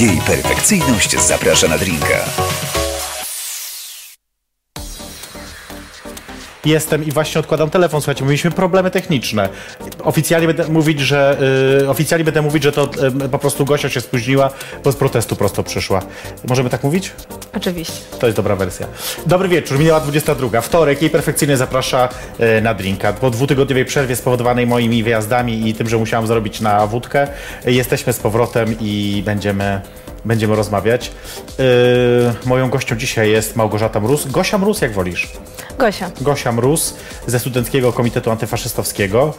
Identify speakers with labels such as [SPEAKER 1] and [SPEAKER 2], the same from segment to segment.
[SPEAKER 1] Jej perfekcyjność zaprasza na drinka.
[SPEAKER 2] Jestem i właśnie odkładam telefon. Słuchajcie, mieliśmy problemy techniczne. Oficjalnie będę mówić, że y, oficjalnie będę mówić, że to y, po prostu Gosia się spóźniła, bo z protestu prosto przyszła. Możemy tak mówić?
[SPEAKER 3] Oczywiście.
[SPEAKER 2] To jest dobra wersja. Dobry wieczór, minęła 22. Wtorek, jej perfekcyjnie zaprasza e, na drinka. Po dwutygodniowej przerwie spowodowanej moimi wyjazdami i tym, że musiałam zrobić na wódkę, e, jesteśmy z powrotem i będziemy, będziemy rozmawiać. E, moją gością dzisiaj jest Małgorzata Mróz. Gosia Mróz, jak wolisz?
[SPEAKER 3] Gosia.
[SPEAKER 2] Gosia Mróz ze Studenckiego Komitetu Antyfaszystowskiego.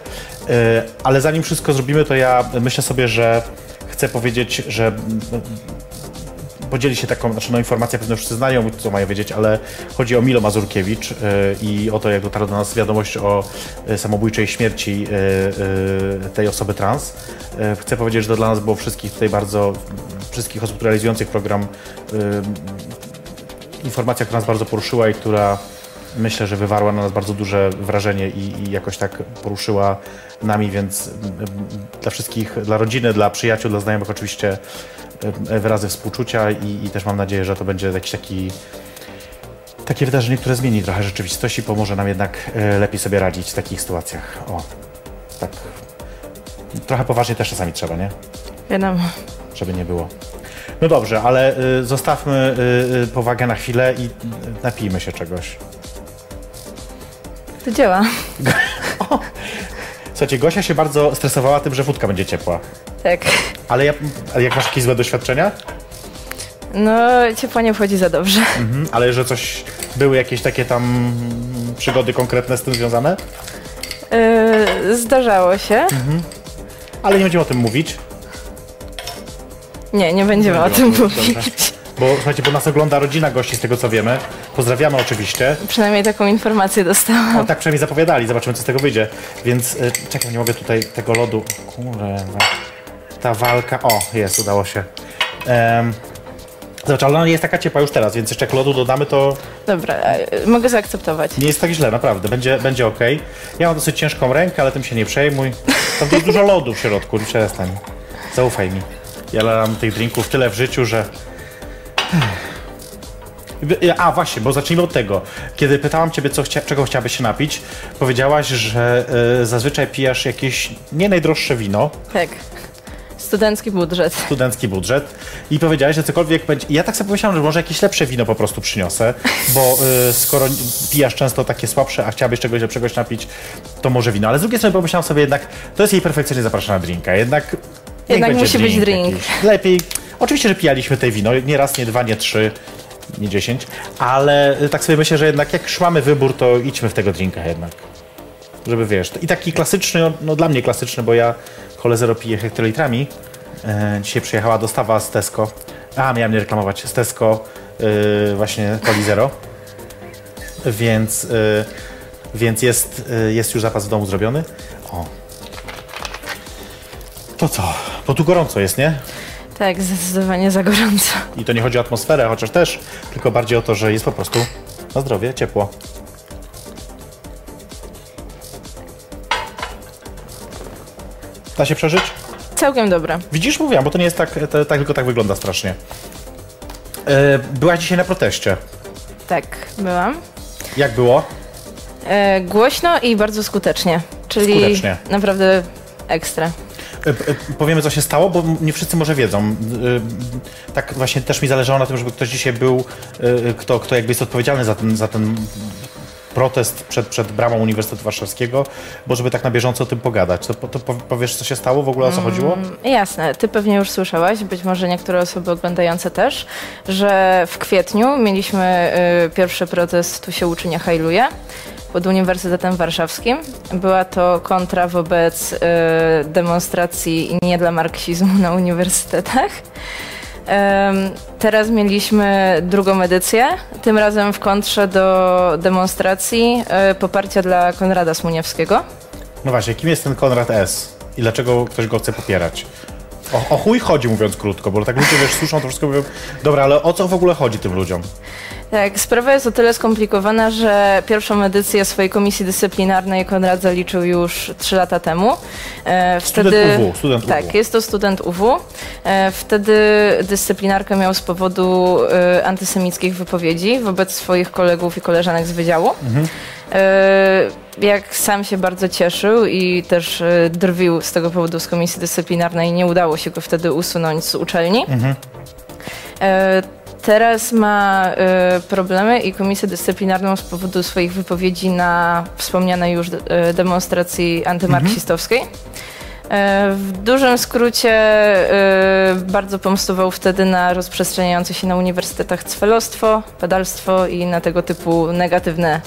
[SPEAKER 2] E, Ale zanim wszystko zrobimy, to ja myślę sobie, że chcę powiedzieć, że podzieli się taką, znaczy no informację pewnie wszyscy znają, co mają wiedzieć, ale chodzi o Milo Mazurkiewicz y, i o to, jak dotarła do nas wiadomość o y, samobójczej śmierci y, tej osoby trans. Chcę powiedzieć, że to dla nas było wszystkich tutaj bardzo, wszystkich osób realizujących program informacja, która nas bardzo poruszyła i która myślę, że wywarła na nas bardzo duże wrażenie i, i jakoś tak poruszyła nami, więc mm, dla wszystkich, dla rodziny, dla przyjaciół, dla znajomych oczywiście e, wyrazy współczucia i, i też mam nadzieję, że to będzie jakiś taki takie wydarzenie, które zmieni trochę rzeczywistość i pomoże nam jednak e, lepiej sobie radzić w takich sytuacjach. O, tak. Trochę poważnie też czasami trzeba, nie?
[SPEAKER 3] Wiadomo.
[SPEAKER 2] żeby nie było. No dobrze, ale y, zostawmy y, y, powagę na chwilę i napijmy się czegoś.
[SPEAKER 3] To działa.
[SPEAKER 2] Słuchajcie, Gosia się bardzo stresowała tym, że wódka będzie ciepła.
[SPEAKER 3] Tak.
[SPEAKER 2] Ale, ja, ale jak masz jakieś złe doświadczenia?
[SPEAKER 3] No, ciepło nie wchodzi za dobrze.
[SPEAKER 2] Mhm. Ale że coś, były jakieś takie tam przygody konkretne z tym związane?
[SPEAKER 3] Yy, zdarzało się.
[SPEAKER 2] Ale nie będziemy o tym mówić.
[SPEAKER 3] Nie, nie będziemy
[SPEAKER 2] Nie
[SPEAKER 3] o tym mówić.
[SPEAKER 2] Bo słuchajcie, bo nas ogląda rodzina gości z tego co wiemy. Pozdrawiamy oczywiście.
[SPEAKER 3] Przynajmniej taką informację dostałam.
[SPEAKER 2] O, tak przynajmniej zapowiadali, zobaczymy co z tego wyjdzie. Więc y, czekaj, nie mogę tutaj tego lodu. Kurwa. Ta walka. O, jest, udało się. Um, zobacz, ale ona nie jest taka ciepła już teraz, więc jeszcze jak lodu dodamy, to
[SPEAKER 3] Dobra, e, mogę zaakceptować.
[SPEAKER 2] nie jest tak źle, naprawdę. Będzie, będzie ok. Ja mam dosyć ciężką rękę, ale tym się nie przejmuj. Tam jest dużo lodu w środku, nie przestań. Zaufaj mi. Ja mam tych drinków tyle w życiu, że. A właśnie, bo zacznijmy od tego. Kiedy pytałam Ciebie, co chcia, czego chciałabyś się napić, powiedziałaś, że y, zazwyczaj pijasz jakieś nie najdroższe wino,
[SPEAKER 3] Tak. Studencki budżet.
[SPEAKER 2] studencki budżet i powiedziałaś, że cokolwiek będzie... Ja tak sobie pomyślałam, że może jakieś lepsze wino po prostu przyniosę, bo y, skoro pijasz często takie słabsze, a chciałabyś czegoś lepszego napić, to może wino. Ale z drugiej strony pomyślałam sobie jednak, to jest jej perfekcyjnie zapraszana na drinka. Jednak,
[SPEAKER 3] Jednak musi być drink.
[SPEAKER 2] jakiś. Lepiej. Oczywiście, że pijaliśmy te wino, nie raz, nie dwa, nie trzy, nie dziesięć, ale y, tak sobie myślę, że jednak jak już mamy wybór, to idźmy w tego drinka jednak. Żeby wiesz, i taki klasyczny, no, no dla mnie klasyczny, bo ja Kole Zero piję hektolitrami. E, dzisiaj przyjechała dostawa z Tesco. A, miałem nie reklamować. Z Tesco y, właśnie Coli Zero. Więc, y, więc jest, y, jest już zapas w domu zrobiony. O. To co? Bo tu gorąco jest, nie?
[SPEAKER 3] Tak, zdecydowanie za gorąco.
[SPEAKER 2] I to nie chodzi o atmosferę, chociaż też, tylko bardziej o to, że jest po prostu na zdrowie, ciepło. Da się przeżyć?
[SPEAKER 3] Całkiem dobre.
[SPEAKER 2] Widzisz, mówiłam, bo to nie jest tak, to, tak tylko tak wygląda strasznie. E, byłaś dzisiaj na proteście.
[SPEAKER 3] Tak, byłam.
[SPEAKER 2] Jak było?
[SPEAKER 3] E, głośno i bardzo skutecznie. Czyli
[SPEAKER 2] Skutecznie.
[SPEAKER 3] naprawdę ekstra.
[SPEAKER 2] E, e, Powiemy, co się stało, bo nie wszyscy może wiedzą. E, Tak właśnie też mi zależało na tym, żeby ktoś dzisiaj był, kto, kto jakby jest odpowiedzialny za ten, za ten protest przed, przed bramą Uniwersytetu Warszawskiego, bo żeby tak na bieżąco o tym pogadać. To, to po- powiesz, co się stało, w ogóle o co chodziło?
[SPEAKER 3] Jasne, ty pewnie już słyszałaś, być może niektóre osoby oglądające też, że w kwietniu mieliśmy y, pierwszy protest Tu się uczy, nie hajluje pod Uniwersytetem Warszawskim. Była to kontra wobec y, demonstracji nie dla marksizmu na uniwersytetach. Teraz mieliśmy drugą edycję, tym razem w kontrze do demonstracji y, poparcia dla Konrada Smuniewskiego.
[SPEAKER 2] No właśnie, kim jest ten Konrad S? I dlaczego ktoś go chce popierać? O, o chuj chodzi, mówiąc krótko, bo tak ludzie wiesz, słyszą to wszystko mówią, dobra, ale o co w ogóle chodzi tym ludziom?
[SPEAKER 3] Tak, sprawa jest o tyle skomplikowana, że pierwszą edycję swojej komisji dyscyplinarnej Konrad zaliczył już 3 lata temu.
[SPEAKER 2] E, student UW, student
[SPEAKER 3] Tak,
[SPEAKER 2] UW.
[SPEAKER 3] jest to student UW. E, wtedy dyscyplinarkę miał z powodu e, antysemickich wypowiedzi wobec swoich kolegów i koleżanek z wydziału. Mhm. Jak sam się bardzo cieszył i też drwił z tego powodu z komisji dyscyplinarnej, nie udało się go wtedy usunąć z uczelni. Mhm. Teraz ma y, problemy i komisję dyscyplinarną z powodu swoich wypowiedzi na wspomnianej już y, demonstracji antymarksistowskiej. Mhm. Y, w dużym skrócie bardzo pomstował wtedy na rozprzestrzeniające się na uniwersytetach cwelostwo, pedalstwo i na tego typu negatywne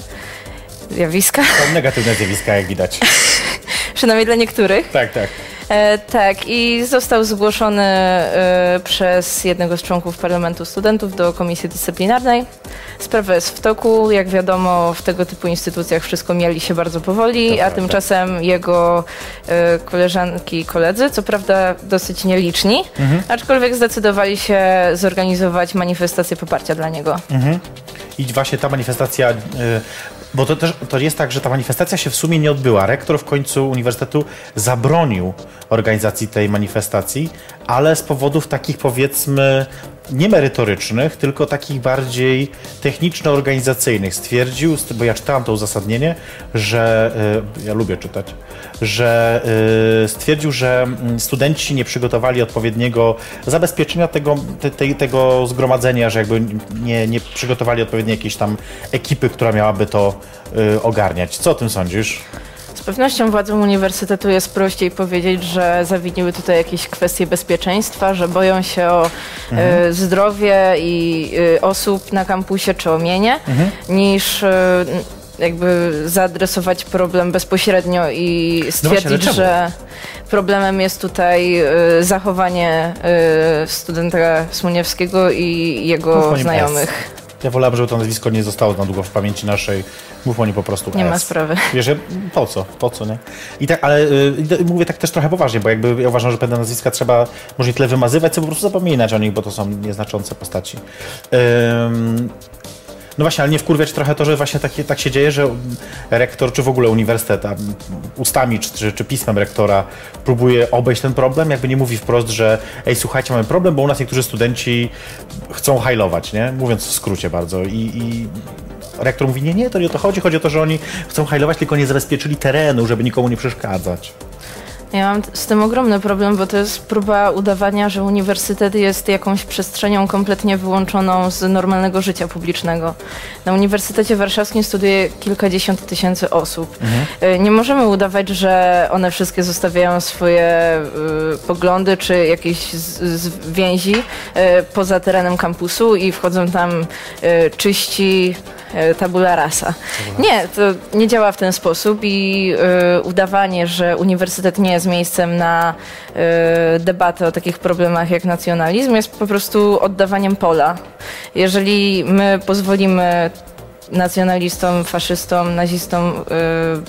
[SPEAKER 3] zjawiska.
[SPEAKER 2] Są negatywne zjawiska, jak widać.
[SPEAKER 3] Przynajmniej dla niektórych.
[SPEAKER 2] Tak, tak.
[SPEAKER 3] E, tak, i został zgłoszony e, przez jednego z członków Parlamentu Studentów do Komisji Dyscyplinarnej. Sprawa jest w toku. Jak wiadomo, w tego typu instytucjach wszystko mieli się bardzo powoli, a tymczasem jego e, koleżanki i koledzy, co prawda dosyć nieliczni, mhm. aczkolwiek zdecydowali się zorganizować manifestację poparcia dla niego.
[SPEAKER 2] Mhm. I właśnie ta manifestacja y, bo to też to jest tak, że ta manifestacja się w sumie nie odbyła. Rektor w końcu uniwersytetu zabronił organizacji tej manifestacji, ale z powodów takich powiedzmy nie merytorycznych, tylko takich bardziej techniczno-organizacyjnych. Stwierdził, bo ja czytałem to uzasadnienie, że y, ja lubię czytać, że y, stwierdził, że mm, studenci nie przygotowali odpowiedniego zabezpieczenia tego, te, te, tego zgromadzenia, że jakby nie, nie przygotowali odpowiedniej jakiejś tam ekipy, która miałaby to y, ogarniać. Co o tym sądzisz?
[SPEAKER 3] Z pewnością władzom uniwersytetu jest prościej powiedzieć, że zawiniły tutaj jakieś kwestie bezpieczeństwa, że boją się o mhm. y, zdrowie i y, osób na kampusie czy o mienie, mhm. niż y, jakby zaadresować problem bezpośrednio i stwierdzić, no że problemem jest tutaj zachowanie studenta Smuniewskiego i jego znajomych.
[SPEAKER 2] Ja wolałabym, żeby to nazwisko nie zostało na długo w pamięci naszej. Mów o nie po prostu
[SPEAKER 3] Nie S. ma sprawy.
[SPEAKER 2] Wiesz, po co? Po co, nie? I tak, ale y, mówię tak też trochę poważnie, bo jakby ja uważam, że pewne nazwiska trzeba może nie tyle wymazywać, co po prostu zapominać o nich, bo to są nieznaczące postaci. Ym, no właśnie, ale nie wkurwiać trochę to, że właśnie tak, tak się dzieje, że rektor, czy w ogóle uniwersytet ustami, czy, czy, pismem rektora próbuje obejść ten problem, jakby nie mówi wprost, że ej, słuchajcie, mamy problem, bo u nas niektórzy studenci chcą hajlować, nie? Mówiąc w skrócie bardzo. I, i rektor mówi, nie, nie, to nie o to chodzi, chodzi o to, że oni chcą hajlować, tylko nie zabezpieczyli terenu, żeby nikomu nie przeszkadzać.
[SPEAKER 3] Ja mam z tym ogromny problem, bo to jest próba udawania, że uniwersytet jest jakąś przestrzenią kompletnie wyłączoną z normalnego życia publicznego. Na Uniwersytecie Warszawskim studiuje kilkadziesiąt tysięcy osób. Mhm. Y, nie możemy udawać, że one wszystkie zostawiają swoje y, poglądy czy jakieś z, z więzi y, poza terenem kampusu i wchodzą tam y, czyści y, tabula rasa. Nie, to nie działa w ten sposób i y, udawanie, że uniwersytet nie jest jest miejscem na y, debatę o takich problemach jak nacjonalizm, jest po prostu oddawaniem pola. Jeżeli my pozwolimy nacjonalistom, faszystom, nazistom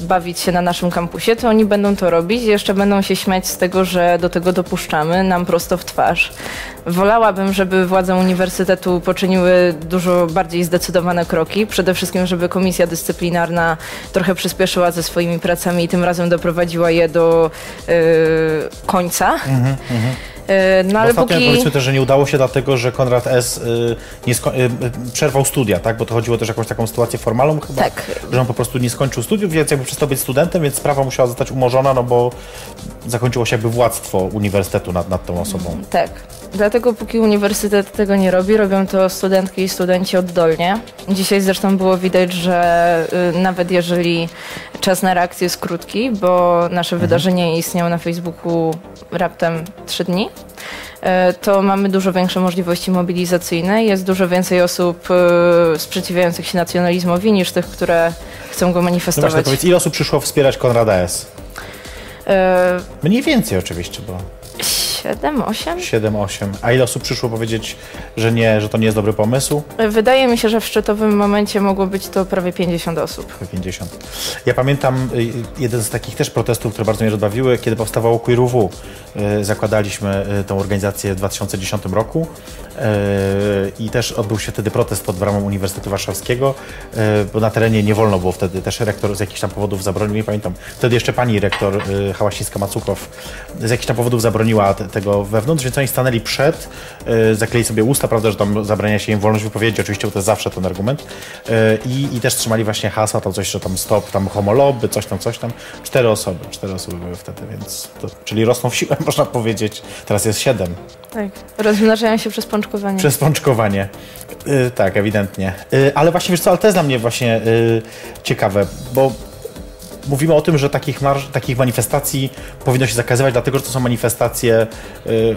[SPEAKER 3] y, bawić się na naszym kampusie, to oni będą to robić i jeszcze będą się śmiać z tego, że do tego dopuszczamy nam prosto w twarz. Wolałabym, żeby władze uniwersytetu poczyniły dużo bardziej zdecydowane kroki. Przede wszystkim, żeby komisja dyscyplinarna trochę przyspieszyła ze swoimi pracami i tym razem doprowadziła je do y, końca. Mhm, mhm.
[SPEAKER 2] No, ale Ostatnio póki... powiedzmy też, że nie udało się dlatego, że Konrad S. Y, nie sko- y, przerwał studia, tak? Bo to chodziło też o jakąś taką sytuację formalną chyba, tak. że on po prostu nie skończył studiów, więc jakby przestał być studentem, więc sprawa musiała zostać umorzona, no bo zakończyło się jakby władztwo uniwersytetu nad, nad tą osobą.
[SPEAKER 3] Tak. Dlatego póki uniwersytet tego nie robi, robią to studentki i studenci oddolnie. Dzisiaj zresztą było widać, że y, nawet jeżeli czas na reakcję jest krótki, bo nasze mhm. wydarzenie istniało na Facebooku raptem trzy dni, y, to mamy dużo większe możliwości mobilizacyjne. Jest dużo więcej osób y, sprzeciwiających się nacjonalizmowi niż tych, które chcą go manifestować. No
[SPEAKER 2] właśnie, powiedz, ile osób przyszło wspierać Konrada S? Mniej więcej oczywiście, bo...
[SPEAKER 3] 7, 8?
[SPEAKER 2] 7, 8. A ile osób przyszło powiedzieć, że nie, że to nie jest dobry pomysł?
[SPEAKER 3] Wydaje mi się, że w szczytowym momencie mogło być to prawie 50 osób.
[SPEAKER 2] Prawie 50. Ja pamiętam y, jeden z takich też protestów, które bardzo mnie rozbawiły, kiedy powstawało Queer UW. e, zakładaliśmy e, tą organizację w 2010 roku i też odbył się wtedy protest pod bramą Uniwersytetu Warszawskiego, bo na terenie nie wolno było wtedy, też rektor z jakichś tam powodów zabronił, nie pamiętam, wtedy jeszcze pani rektor Hałasińska-Macukow z jakichś tam powodów zabroniła tego wewnątrz, więc oni stanęli przed, zakleili sobie usta, prawda, że tam zabrania się im wolność wypowiedzi, oczywiście, bo to jest zawsze ten argument i, i też trzymali właśnie hasła, tam coś, że tam stop, tam homoloby, coś tam, coś tam. Cztery osoby, cztery osoby były wtedy, więc to, czyli rosną w siłę, można powiedzieć. Teraz jest siedem.
[SPEAKER 3] Tak, rozmnażają się przez pączkowanie.
[SPEAKER 2] Przez pączkowanie. Yy, tak, ewidentnie. Yy, ale właśnie, wiesz co, ale to jest dla mnie właśnie yy, ciekawe, bo mówimy o tym, że takich, takich manifestacji powinno się zakazywać, dlatego że to są manifestacje y,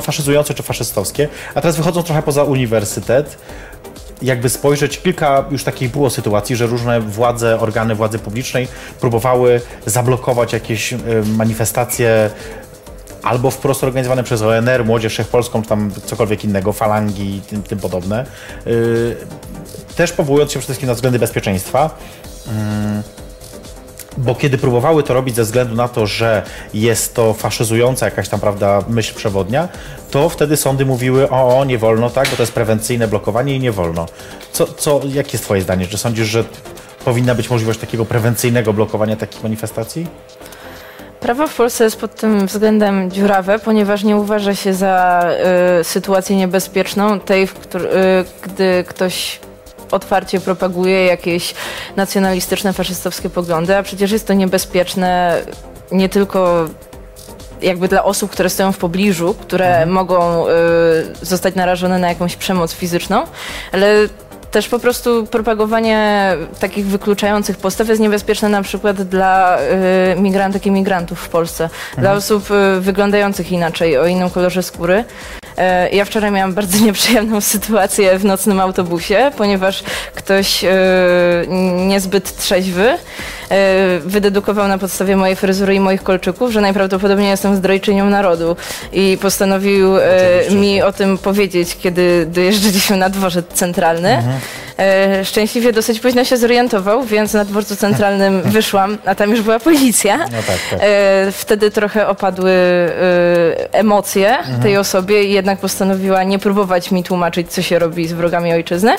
[SPEAKER 2] faszyzujące czy faszystowskie. A teraz wychodzą trochę poza uniwersytet, jakby spojrzeć, kilka już takich było sytuacji, że różne władze, organy władzy publicznej próbowały zablokować jakieś e, manifestacje albo wprost organizowane przez ONR, Młodzież Wszechpolską, czy tam cokolwiek innego, falangi i tym, tym podobne. E, też powołując się przede wszystkim na względy bezpieczeństwa. Mm, bo kiedy próbowały to robić ze względu na to, że jest to faszyzująca jakaś tam, prawda, myśl przewodnia, to wtedy sądy mówiły, o, o nie wolno, tak, bo to jest prewencyjne blokowanie i nie wolno. Co, co, jakie jest twoje zdanie? Czy sądzisz, że powinna być możliwość takiego prewencyjnego blokowania takich manifestacji?
[SPEAKER 3] Prawo w Polsce jest pod tym względem dziurawe, ponieważ nie uważa się za y, sytuację niebezpieczną tej, w y, gdy ktoś otwarcie propaguje jakieś nacjonalistyczne, faszystowskie poglądy, a przecież jest to niebezpieczne nie tylko jakby dla osób, które stoją w pobliżu, które mhm. mogą y, zostać narażone na jakąś przemoc fizyczną, ale też po prostu propagowanie takich wykluczających postaw jest niebezpieczne na przykład dla y, migrantek i migrantów w Polsce, mhm. dla osób y, wyglądających inaczej, o innym kolorze skóry. E, ja wczoraj miałam bardzo nieprzyjemną sytuację w nocnym autobusie, ponieważ ktoś e, niezbyt trzeźwy wydedukował na podstawie mojej fryzury i moich kolczyków, że najprawdopodobniej jestem zdrajczynią narodu i postanowił Oczywiście. mi o tym powiedzieć, kiedy dojeżdżaliśmy na dworzec centralny. Mhm. Szczęśliwie dosyć późno się zorientował, więc na dworcu centralnym wyszłam, a tam już była policja. No tak, tak. Wtedy trochę opadły emocje mhm. tej osobie i jednak postanowiła nie próbować mi tłumaczyć, co się robi z wrogami ojczyzny.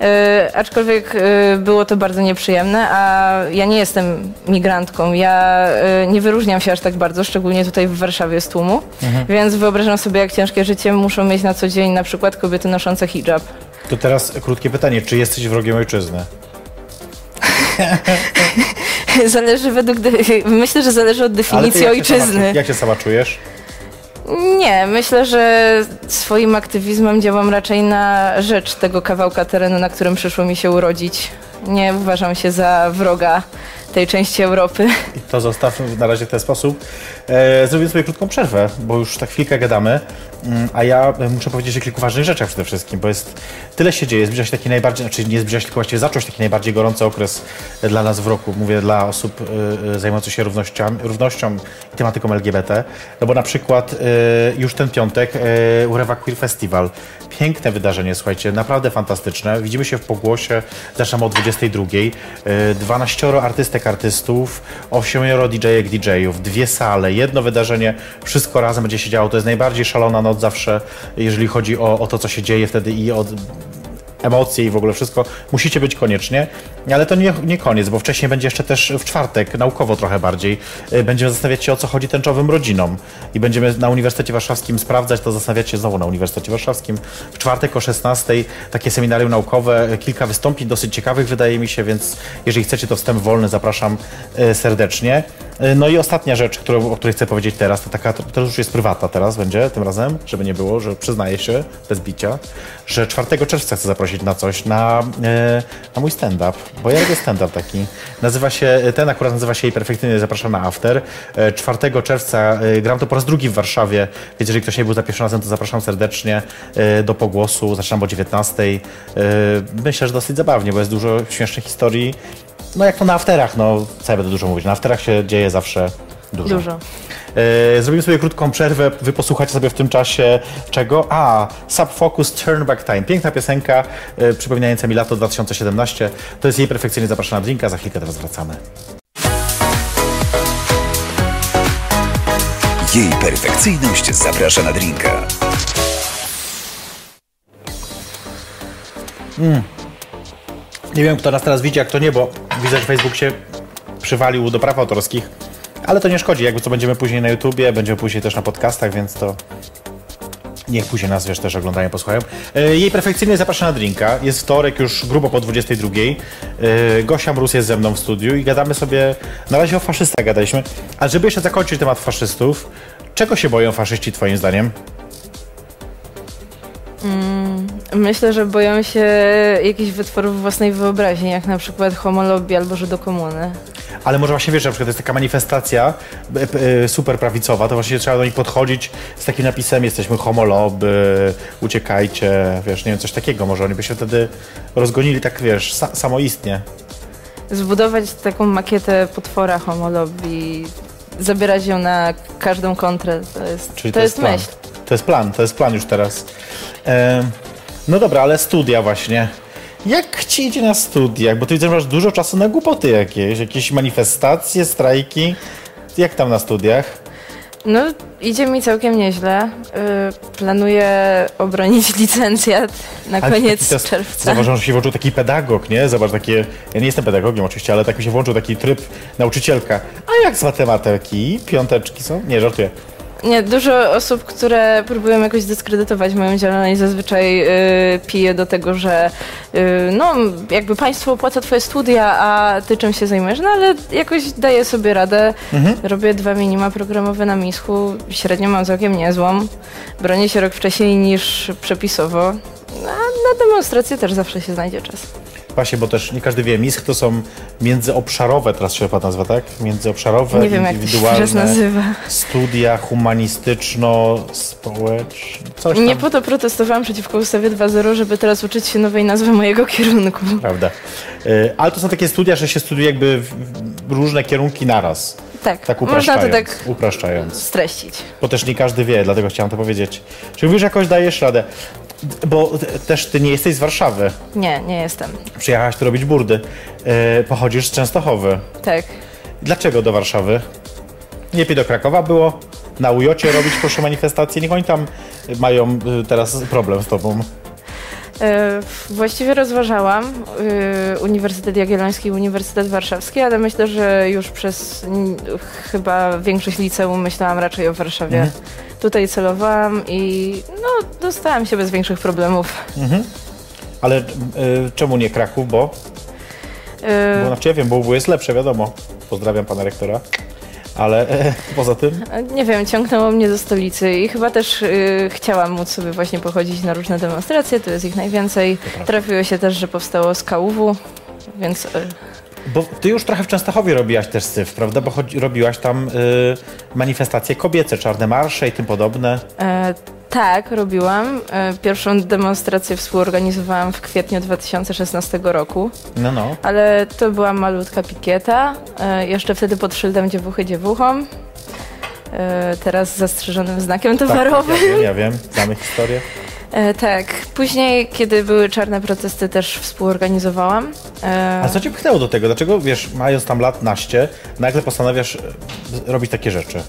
[SPEAKER 3] Yy, aczkolwiek yy, było to bardzo nieprzyjemne, a ja nie jestem migrantką. Ja yy, nie wyróżniam się aż tak bardzo, szczególnie tutaj w Warszawie z tłumu, mhm. więc wyobrażam sobie, jak ciężkie życie muszą mieć na co dzień na przykład kobiety noszące hijab.
[SPEAKER 2] To teraz krótkie pytanie, czy jesteś wrogiem ojczyzny?
[SPEAKER 3] zależy według. Myślę, że zależy od definicji jak ojczyzny.
[SPEAKER 2] Się sama, jak się sama czujesz?
[SPEAKER 3] Nie, myślę, że swoim aktywizmem działam raczej na rzecz tego kawałka terenu, na którym przyszło mi się urodzić. Nie uważam się za wroga tej części Europy.
[SPEAKER 2] I to zostawmy na razie w ten sposób. E, zrobię sobie krótką przerwę, bo już tak chwilkę gadamy, mm, a ja muszę powiedzieć o kilku ważnych rzeczach przede wszystkim, bo jest tyle się dzieje, zbliża się taki najbardziej, znaczy nie zbliża się, tylko właściwie zaczął się taki najbardziej gorący okres dla nas w roku, mówię dla osób y, zajmujących się równością, równością i tematyką LGBT, no bo na przykład już ten piątek Urewa Queer Festival, piękne wydarzenie, słuchajcie, naprawdę fantastyczne, widzimy się w Pogłosie, zaczynamy o 22, 12 artystek, artystów, 8 DJ-ek, DJ-ów, dwie sale, jedno wydarzenie, wszystko razem będzie się działo. To jest najbardziej szalona noc zawsze, jeżeli chodzi o, o to, co się dzieje wtedy i o emocje i w ogóle wszystko, musicie być koniecznie, ale to nie, nie koniec, bo wcześniej będzie jeszcze też w czwartek, naukowo trochę bardziej, y, będziemy zastanawiać się o co chodzi tęczowym rodzinom i będziemy na Uniwersytecie Warszawskim sprawdzać, to zastanawiać się znowu na Uniwersytecie Warszawskim. W czwartek o 16 takie seminarium naukowe, kilka wystąpień dosyć ciekawych wydaje mi się, więc jeżeli chcecie to wstęp wolny, zapraszam y, serdecznie. Y, no i ostatnia rzecz, którą, o której chcę powiedzieć teraz, to taka, to już jest prywatna teraz będzie, tym razem, żeby nie było, że przyznaję się, bez bicia, że 4 czerwca chcę zaprosić na coś, na, e, na mój stand-up, bo ja robię stand-up taki. Nazywa się, ten akurat nazywa się i perfekcyjnie zapraszam na after. 4 e, czerwca e, gram to po raz drugi w Warszawie, więc jeżeli ktoś nie był za pierwszym razem, to zapraszam serdecznie do pogłosu. Zaczynam o 19. Myślę, że dosyć zabawnie, bo jest dużo śmiesznych historii. No jak to na afterach, no co ja będę dużo mówić, na afterach się dzieje zawsze dużo.
[SPEAKER 3] Dużo.
[SPEAKER 2] E, zrobimy sobie krótką przerwę, wy posłuchacie sobie w tym czasie czego? A, Subfocus Turn Back Time. Piękna piosenka, e, przypominająca mi lato 2017. To jest jej perfekcyjnie zapraszana drinka, za chwilkę teraz wracamy.
[SPEAKER 1] Jej perfekcyjność zaprasza na drinka.
[SPEAKER 2] Nie wiem, kto nas teraz widzi, jak to nie, bo widzę, że Facebook się przywalił do praw autorskich, ale to nie szkodzi, jakby co będziemy później na YouTubie, będziemy później też na podcastach, więc to niech później nas, wiesz, też oglądają, posłuchają. E, Jej perfekcyjnie zaprasza na drinka. Jest wtorek, już grubo po 22. E, Gosia Mróz jest ze mną w studiu i gadamy sobie, na razie o faszystach gadaliśmy, ale żeby jeszcze zakończyć temat faszystów, czego się boją faszyści twoim zdaniem?
[SPEAKER 3] Myślę, że boją się jakichś wytworów własnej wyobraźni, jak na przykład homolobby albo Żydokomuny.
[SPEAKER 2] Ale może właśnie wiesz, że na przykład jest taka manifestacja e, e, super prawicowa, to właśnie trzeba do nich podchodzić z takim napisem jesteśmy homoloby, uciekajcie, wiesz, nie wiem, coś takiego. Może oni by się wtedy rozgonili tak, wiesz, sa samoistnie.
[SPEAKER 3] Zbudować taką makietę potwora homolobby, zabierać ją na każdą kontrę, to jest,
[SPEAKER 2] Czyli
[SPEAKER 3] to jest
[SPEAKER 2] plan.
[SPEAKER 3] myśl.
[SPEAKER 2] To jest plan, to jest plan już teraz. Em, no dobra, ale studia właśnie. Jak ci idzie na studiach? Bo ty widzę, że masz dużo czasu na głupoty jakieś, jakieś manifestacje, strajki. Jak tam na studiach?
[SPEAKER 3] No, idzie mi całkiem nieźle. Yy, planuję obronić licencjat na
[SPEAKER 2] Ale
[SPEAKER 3] koniec
[SPEAKER 2] taki teraz
[SPEAKER 3] czerwca.
[SPEAKER 2] Zauważyłem, że się włączył taki pedagog, nie? Zobacz, takie... Ja nie jestem pedagogiem oczywiście, ale tak mi się włączył taki tryb nauczycielka. A jak z matematyki? Piąteczki są? Nie, żartuję.
[SPEAKER 3] Nie, dużo osób, które próbują jakoś dyskredytować moją działalność, zazwyczaj yy, pije do tego, że yy, no, jakby państwo opłaca twoje studia, a ty czym się zajmujesz? No ale jakoś daję sobie radę. Robię dwa minima programowe na mischu, średnio mam całkiem niezłą. Bronię się rok wcześniej niż przepisowo. A na demonstrację też zawsze się znajdzie czas.
[SPEAKER 2] Właśnie, bo też nie każdy wie, MISK to są międzyobszarowe, teraz się chyba nazywa, tak? Międzyobszarowe,
[SPEAKER 3] Nie wiem, jak to się
[SPEAKER 2] indywidualne
[SPEAKER 3] nazywa.
[SPEAKER 2] studia humanistyczno-społeczne, coś tam.
[SPEAKER 3] Nie po to protestowałam przeciwko ustawie 2.0, żeby teraz uczyć się nowej nazwy mojego kierunku.
[SPEAKER 2] Prawda. Y, Ale to są takie studia, że się studiuje jakby różne kierunki naraz.
[SPEAKER 3] Tak,
[SPEAKER 2] Tak
[SPEAKER 3] można
[SPEAKER 2] upraszczając.
[SPEAKER 3] to tak
[SPEAKER 2] upraszczając.
[SPEAKER 3] streścić.
[SPEAKER 2] Bo też nie każdy wie, dlatego chciałem to powiedzieć. Czy mówisz, że jakoś dajesz radę? Bo też ty nie jesteś z Warszawy.
[SPEAKER 3] Nie, nie jestem.
[SPEAKER 2] Przyjechałaś tu robić burdy. Y, Pochodzisz z Częstochowy.
[SPEAKER 3] Tak.
[SPEAKER 2] Dlaczego do Warszawy? Nie lepiej do Krakowa było? Na Ujocie robić proszę manifestacje? Niech oni tam mają y, teraz problem z tobą.
[SPEAKER 3] E, właściwie rozważałam e, Uniwersytet Jagielloński i Uniwersytet Warszawski, ale myślę, że już przez chyba większość liceum myślałam raczej o Warszawie.
[SPEAKER 2] Mhm.
[SPEAKER 3] Tutaj celowałam i no, dostałam się bez większych problemów.
[SPEAKER 2] Ale y, czemu nie Kraków? Bo, bo znaczy ja wiem, bo UW jest lepsze, wiadomo. Pozdrawiam pana rektora. Ale e, poza tym,
[SPEAKER 3] Nie wiem, ciągnęło mnie do stolicy i chyba też y, chciałam móc sobie właśnie pochodzić na różne demonstracje, tu jest ich najwięcej. Trafiło się też, że powstało z KUW, więc y,
[SPEAKER 2] bo ty już trochę w Częstochowie robiłaś też syf, prawda? Bo chodzi, robiłaś tam y, manifestacje kobiece, czarne marsze i tym podobne.
[SPEAKER 3] e, tak, robiłam. E, pierwszą demonstrację współorganizowałam w kwietniu 2016 roku,
[SPEAKER 2] No, no.
[SPEAKER 3] ale to była malutka pikieta, e, jeszcze wtedy pod szyldem dziewuchy dziewuchom. E, teraz z zastrzeżonym znakiem
[SPEAKER 2] Tak,
[SPEAKER 3] towarowym.
[SPEAKER 2] ja wiem, ja wiem, znamy historię.
[SPEAKER 3] Tak. Później, kiedy były czarne protesty, też współorganizowałam.
[SPEAKER 2] A co cię pchnęło do tego? Dlaczego, wiesz, mając tam lat naście, nagle postanawiasz robić takie rzeczy?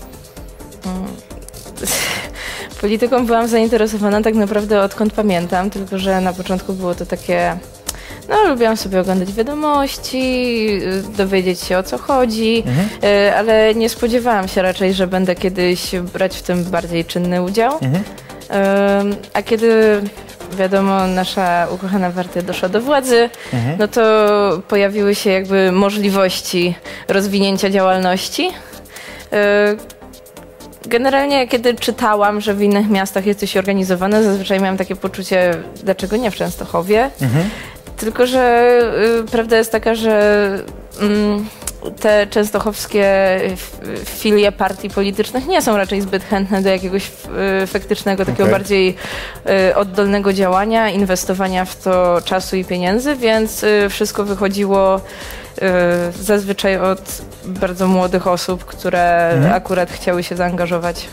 [SPEAKER 3] Polityką byłam zainteresowana tak naprawdę odkąd pamiętam, tylko że na początku było to takie. No, lubiłam sobie oglądać wiadomości, dowiedzieć się o co chodzi, y, ale nie spodziewałam się raczej, że będę kiedyś brać w tym bardziej czynny udział.
[SPEAKER 2] Mhm.
[SPEAKER 3] A kiedy wiadomo, nasza ukochana partia doszła do władzy,
[SPEAKER 2] Mhm.
[SPEAKER 3] no to pojawiły się jakby możliwości rozwinięcia działalności. Y, Generalnie, kiedy czytałam, że w innych miastach jest coś organizowane, zazwyczaj miałam takie poczucie, dlaczego nie w Częstochowie. Tylko, że y, prawda jest taka, że mm, te częstochowskie filie partii politycznych nie są raczej zbyt chętne do jakiegoś y, faktycznego, takiego
[SPEAKER 2] Okej.
[SPEAKER 3] bardziej y, oddolnego działania, inwestowania w to czasu i pieniędzy, więc y, wszystko wychodziło y, zazwyczaj od bardzo młodych osób, które akurat chciały się zaangażować,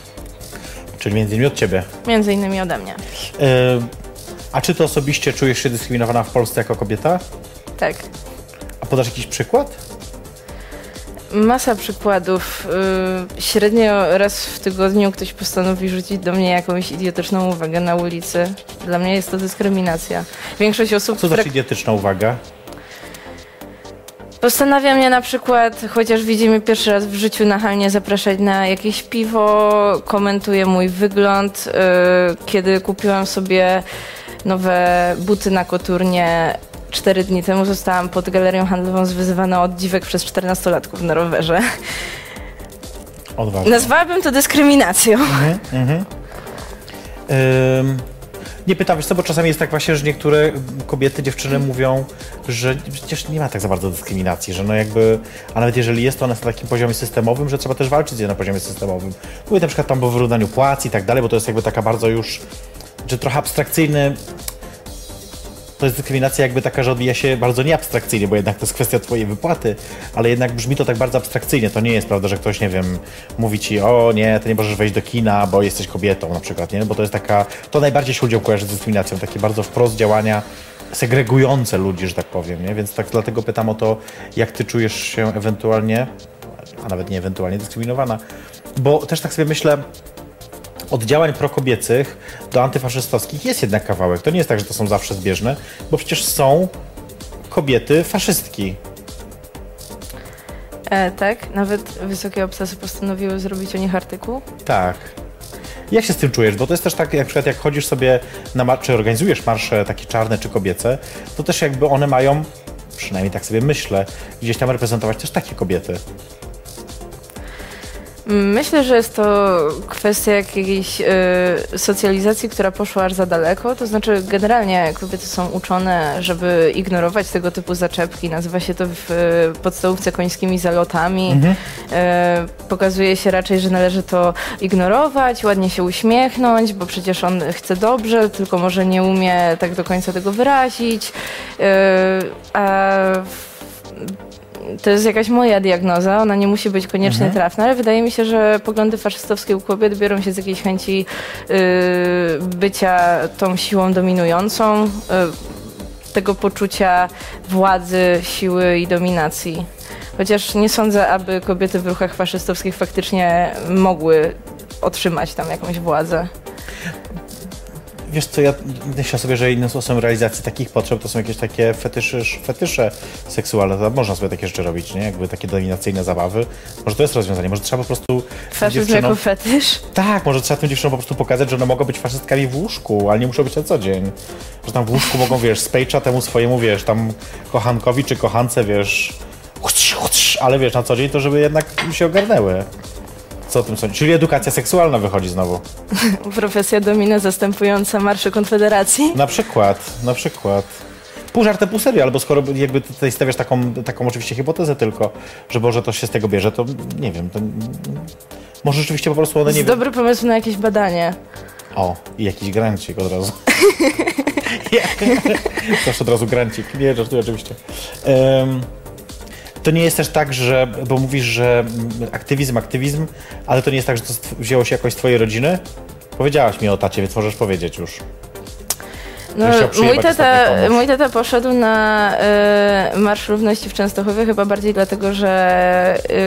[SPEAKER 2] Czyli między innymi od ciebie.
[SPEAKER 3] między innymi ode mnie.
[SPEAKER 2] E, a czy ty osobiście czujesz się dyskryminowana w Polsce jako kobieta?
[SPEAKER 3] Tak.
[SPEAKER 2] A podasz jakiś przykład?
[SPEAKER 3] Masa przykładów. Y, średnio raz w tygodniu ktoś postanowi rzucić do mnie jakąś idiotyczną uwagę na ulicy. Dla mnie jest to dyskryminacja. Większość osób...
[SPEAKER 2] Co
[SPEAKER 3] fre-
[SPEAKER 2] znaczy idiotyczna uwaga?
[SPEAKER 3] Postanawia mnie na przykład, chociaż widzimy pierwszy raz w życiu nachalnie zapraszać na jakieś piwo, komentuje mój wygląd. y, Kiedy kupiłam sobie nowe buty na koturnie, cztery dni temu zostałam pod galerią handlową zwyzywana od dziwek przez 14-latków na rowerze.
[SPEAKER 2] Odważnie.
[SPEAKER 3] Nazwałabym to dyskryminacją.
[SPEAKER 2] Ym, nie pytam, wiesz co, bo czasami jest tak właśnie, że niektóre kobiety, dziewczyny mówią, że przecież nie ma tak za bardzo dyskryminacji, że no jakby, a nawet jeżeli jest to na takim poziomie systemowym, że trzeba też walczyć z nią na poziomie systemowym. Mówię na przykład tam o wyrównaniu płac i tak dalej, bo to jest jakby taka bardzo już, że trochę abstrakcyjny to jest dyskryminacja jakby taka, że odbija się bardzo nieabstrakcyjnie, bo jednak to jest kwestia twojej wypłaty, ale jednak brzmi to tak bardzo abstrakcyjnie. To nie jest prawda, że ktoś, nie wiem, mówi ci, o nie, ty nie możesz wejść do kina, bo jesteś kobietą na przykład, nie? Bo to jest taka, to najbardziej się ludziom kojarzy z dyskryminacją, takie bardzo wprost działania segregujące ludzi, że tak powiem, nie? Więc tak dlatego pytam o to, jak ty czujesz się ewentualnie, a nawet nie ewentualnie dyskryminowana, bo też tak sobie myślę, od działań prokobiecych do antyfaszystowskich jest jednak kawałek. To nie jest tak, że to są zawsze zbieżne, bo przecież są kobiety faszystki.
[SPEAKER 3] E, tak, nawet wysokie obsesy postanowiły zrobić o nich artykuł.
[SPEAKER 2] Tak. Jak się z tym czujesz? Bo to jest też tak, jak, na przykład jak chodzisz sobie na mar- czy organizujesz marsze takie czarne czy kobiece, to też jakby one mają, przynajmniej tak sobie myślę, gdzieś tam reprezentować też takie kobiety.
[SPEAKER 3] Myślę, że jest to kwestia jakiejś y, socjalizacji, która poszła aż za daleko. To znaczy, generalnie kobiety są uczone, żeby ignorować tego typu zaczepki. Nazywa się to w y, podstawówce końskimi zalotami. Y, pokazuje się raczej, że należy to ignorować, ładnie się uśmiechnąć, bo przecież on chce dobrze, tylko może nie umie tak do końca tego wyrazić. Y, a w- to jest jakaś moja diagnoza, ona nie musi być koniecznie trafna, ale wydaje mi się, że poglądy faszystowskie u kobiet biorą się z jakiejś chęci y, bycia tą siłą dominującą, y, tego poczucia władzy, siły i dominacji. Chociaż nie sądzę, aby kobiety w ruchach faszystowskich faktycznie mogły otrzymać tam jakąś władzę.
[SPEAKER 2] Wiesz co, ja myślę sobie, że innym sposobem realizacji takich potrzeb to są jakieś takie fetysze, fetysze seksualne. To można sobie takie rzeczy robić, nie? Jakby takie dominacyjne zabawy. Może to jest rozwiązanie, może trzeba po prostu
[SPEAKER 3] Faszyzm jako fetysz?
[SPEAKER 2] Tak, może trzeba tym dziewczynom po prostu pokazać, że one mogą być faszystkami w łóżku, ale nie muszą być na co dzień. Że tam w łóżku mogą, wiesz, spejcza temu swojemu, wiesz, tam kochankowi czy kochance, wiesz, ale wiesz, na co dzień to żeby jednak się ogarnęły. Co o tym sądzisz? Czyli edukacja seksualna wychodzi znowu.
[SPEAKER 3] Profesja domina zastępująca marsze Konfederacji?
[SPEAKER 2] Na przykład, na przykład. Pół żartem, pół serio, albo skoro jakby tutaj stawiasz taką, taką oczywiście hipotezę tylko, że może to się z tego bierze, to nie wiem, to może rzeczywiście po prostu one nie
[SPEAKER 3] jest dobry pomysł na jakieś badanie.
[SPEAKER 2] O, i jakiś grancik od razu. Zawsze od razu grancik. Nie, żartuję oczywiście. Em, to nie jest też tak, że, bo mówisz, że mm, aktywizm, aktywizm, ale to nie jest tak, że to wzięło się jakoś z twojej rodziny? Powiedziałaś mi o tacie, więc możesz powiedzieć już.
[SPEAKER 3] No, mój, tata, mój tata poszedł na e, Marsz Równości w Częstochowie chyba bardziej dlatego, że e,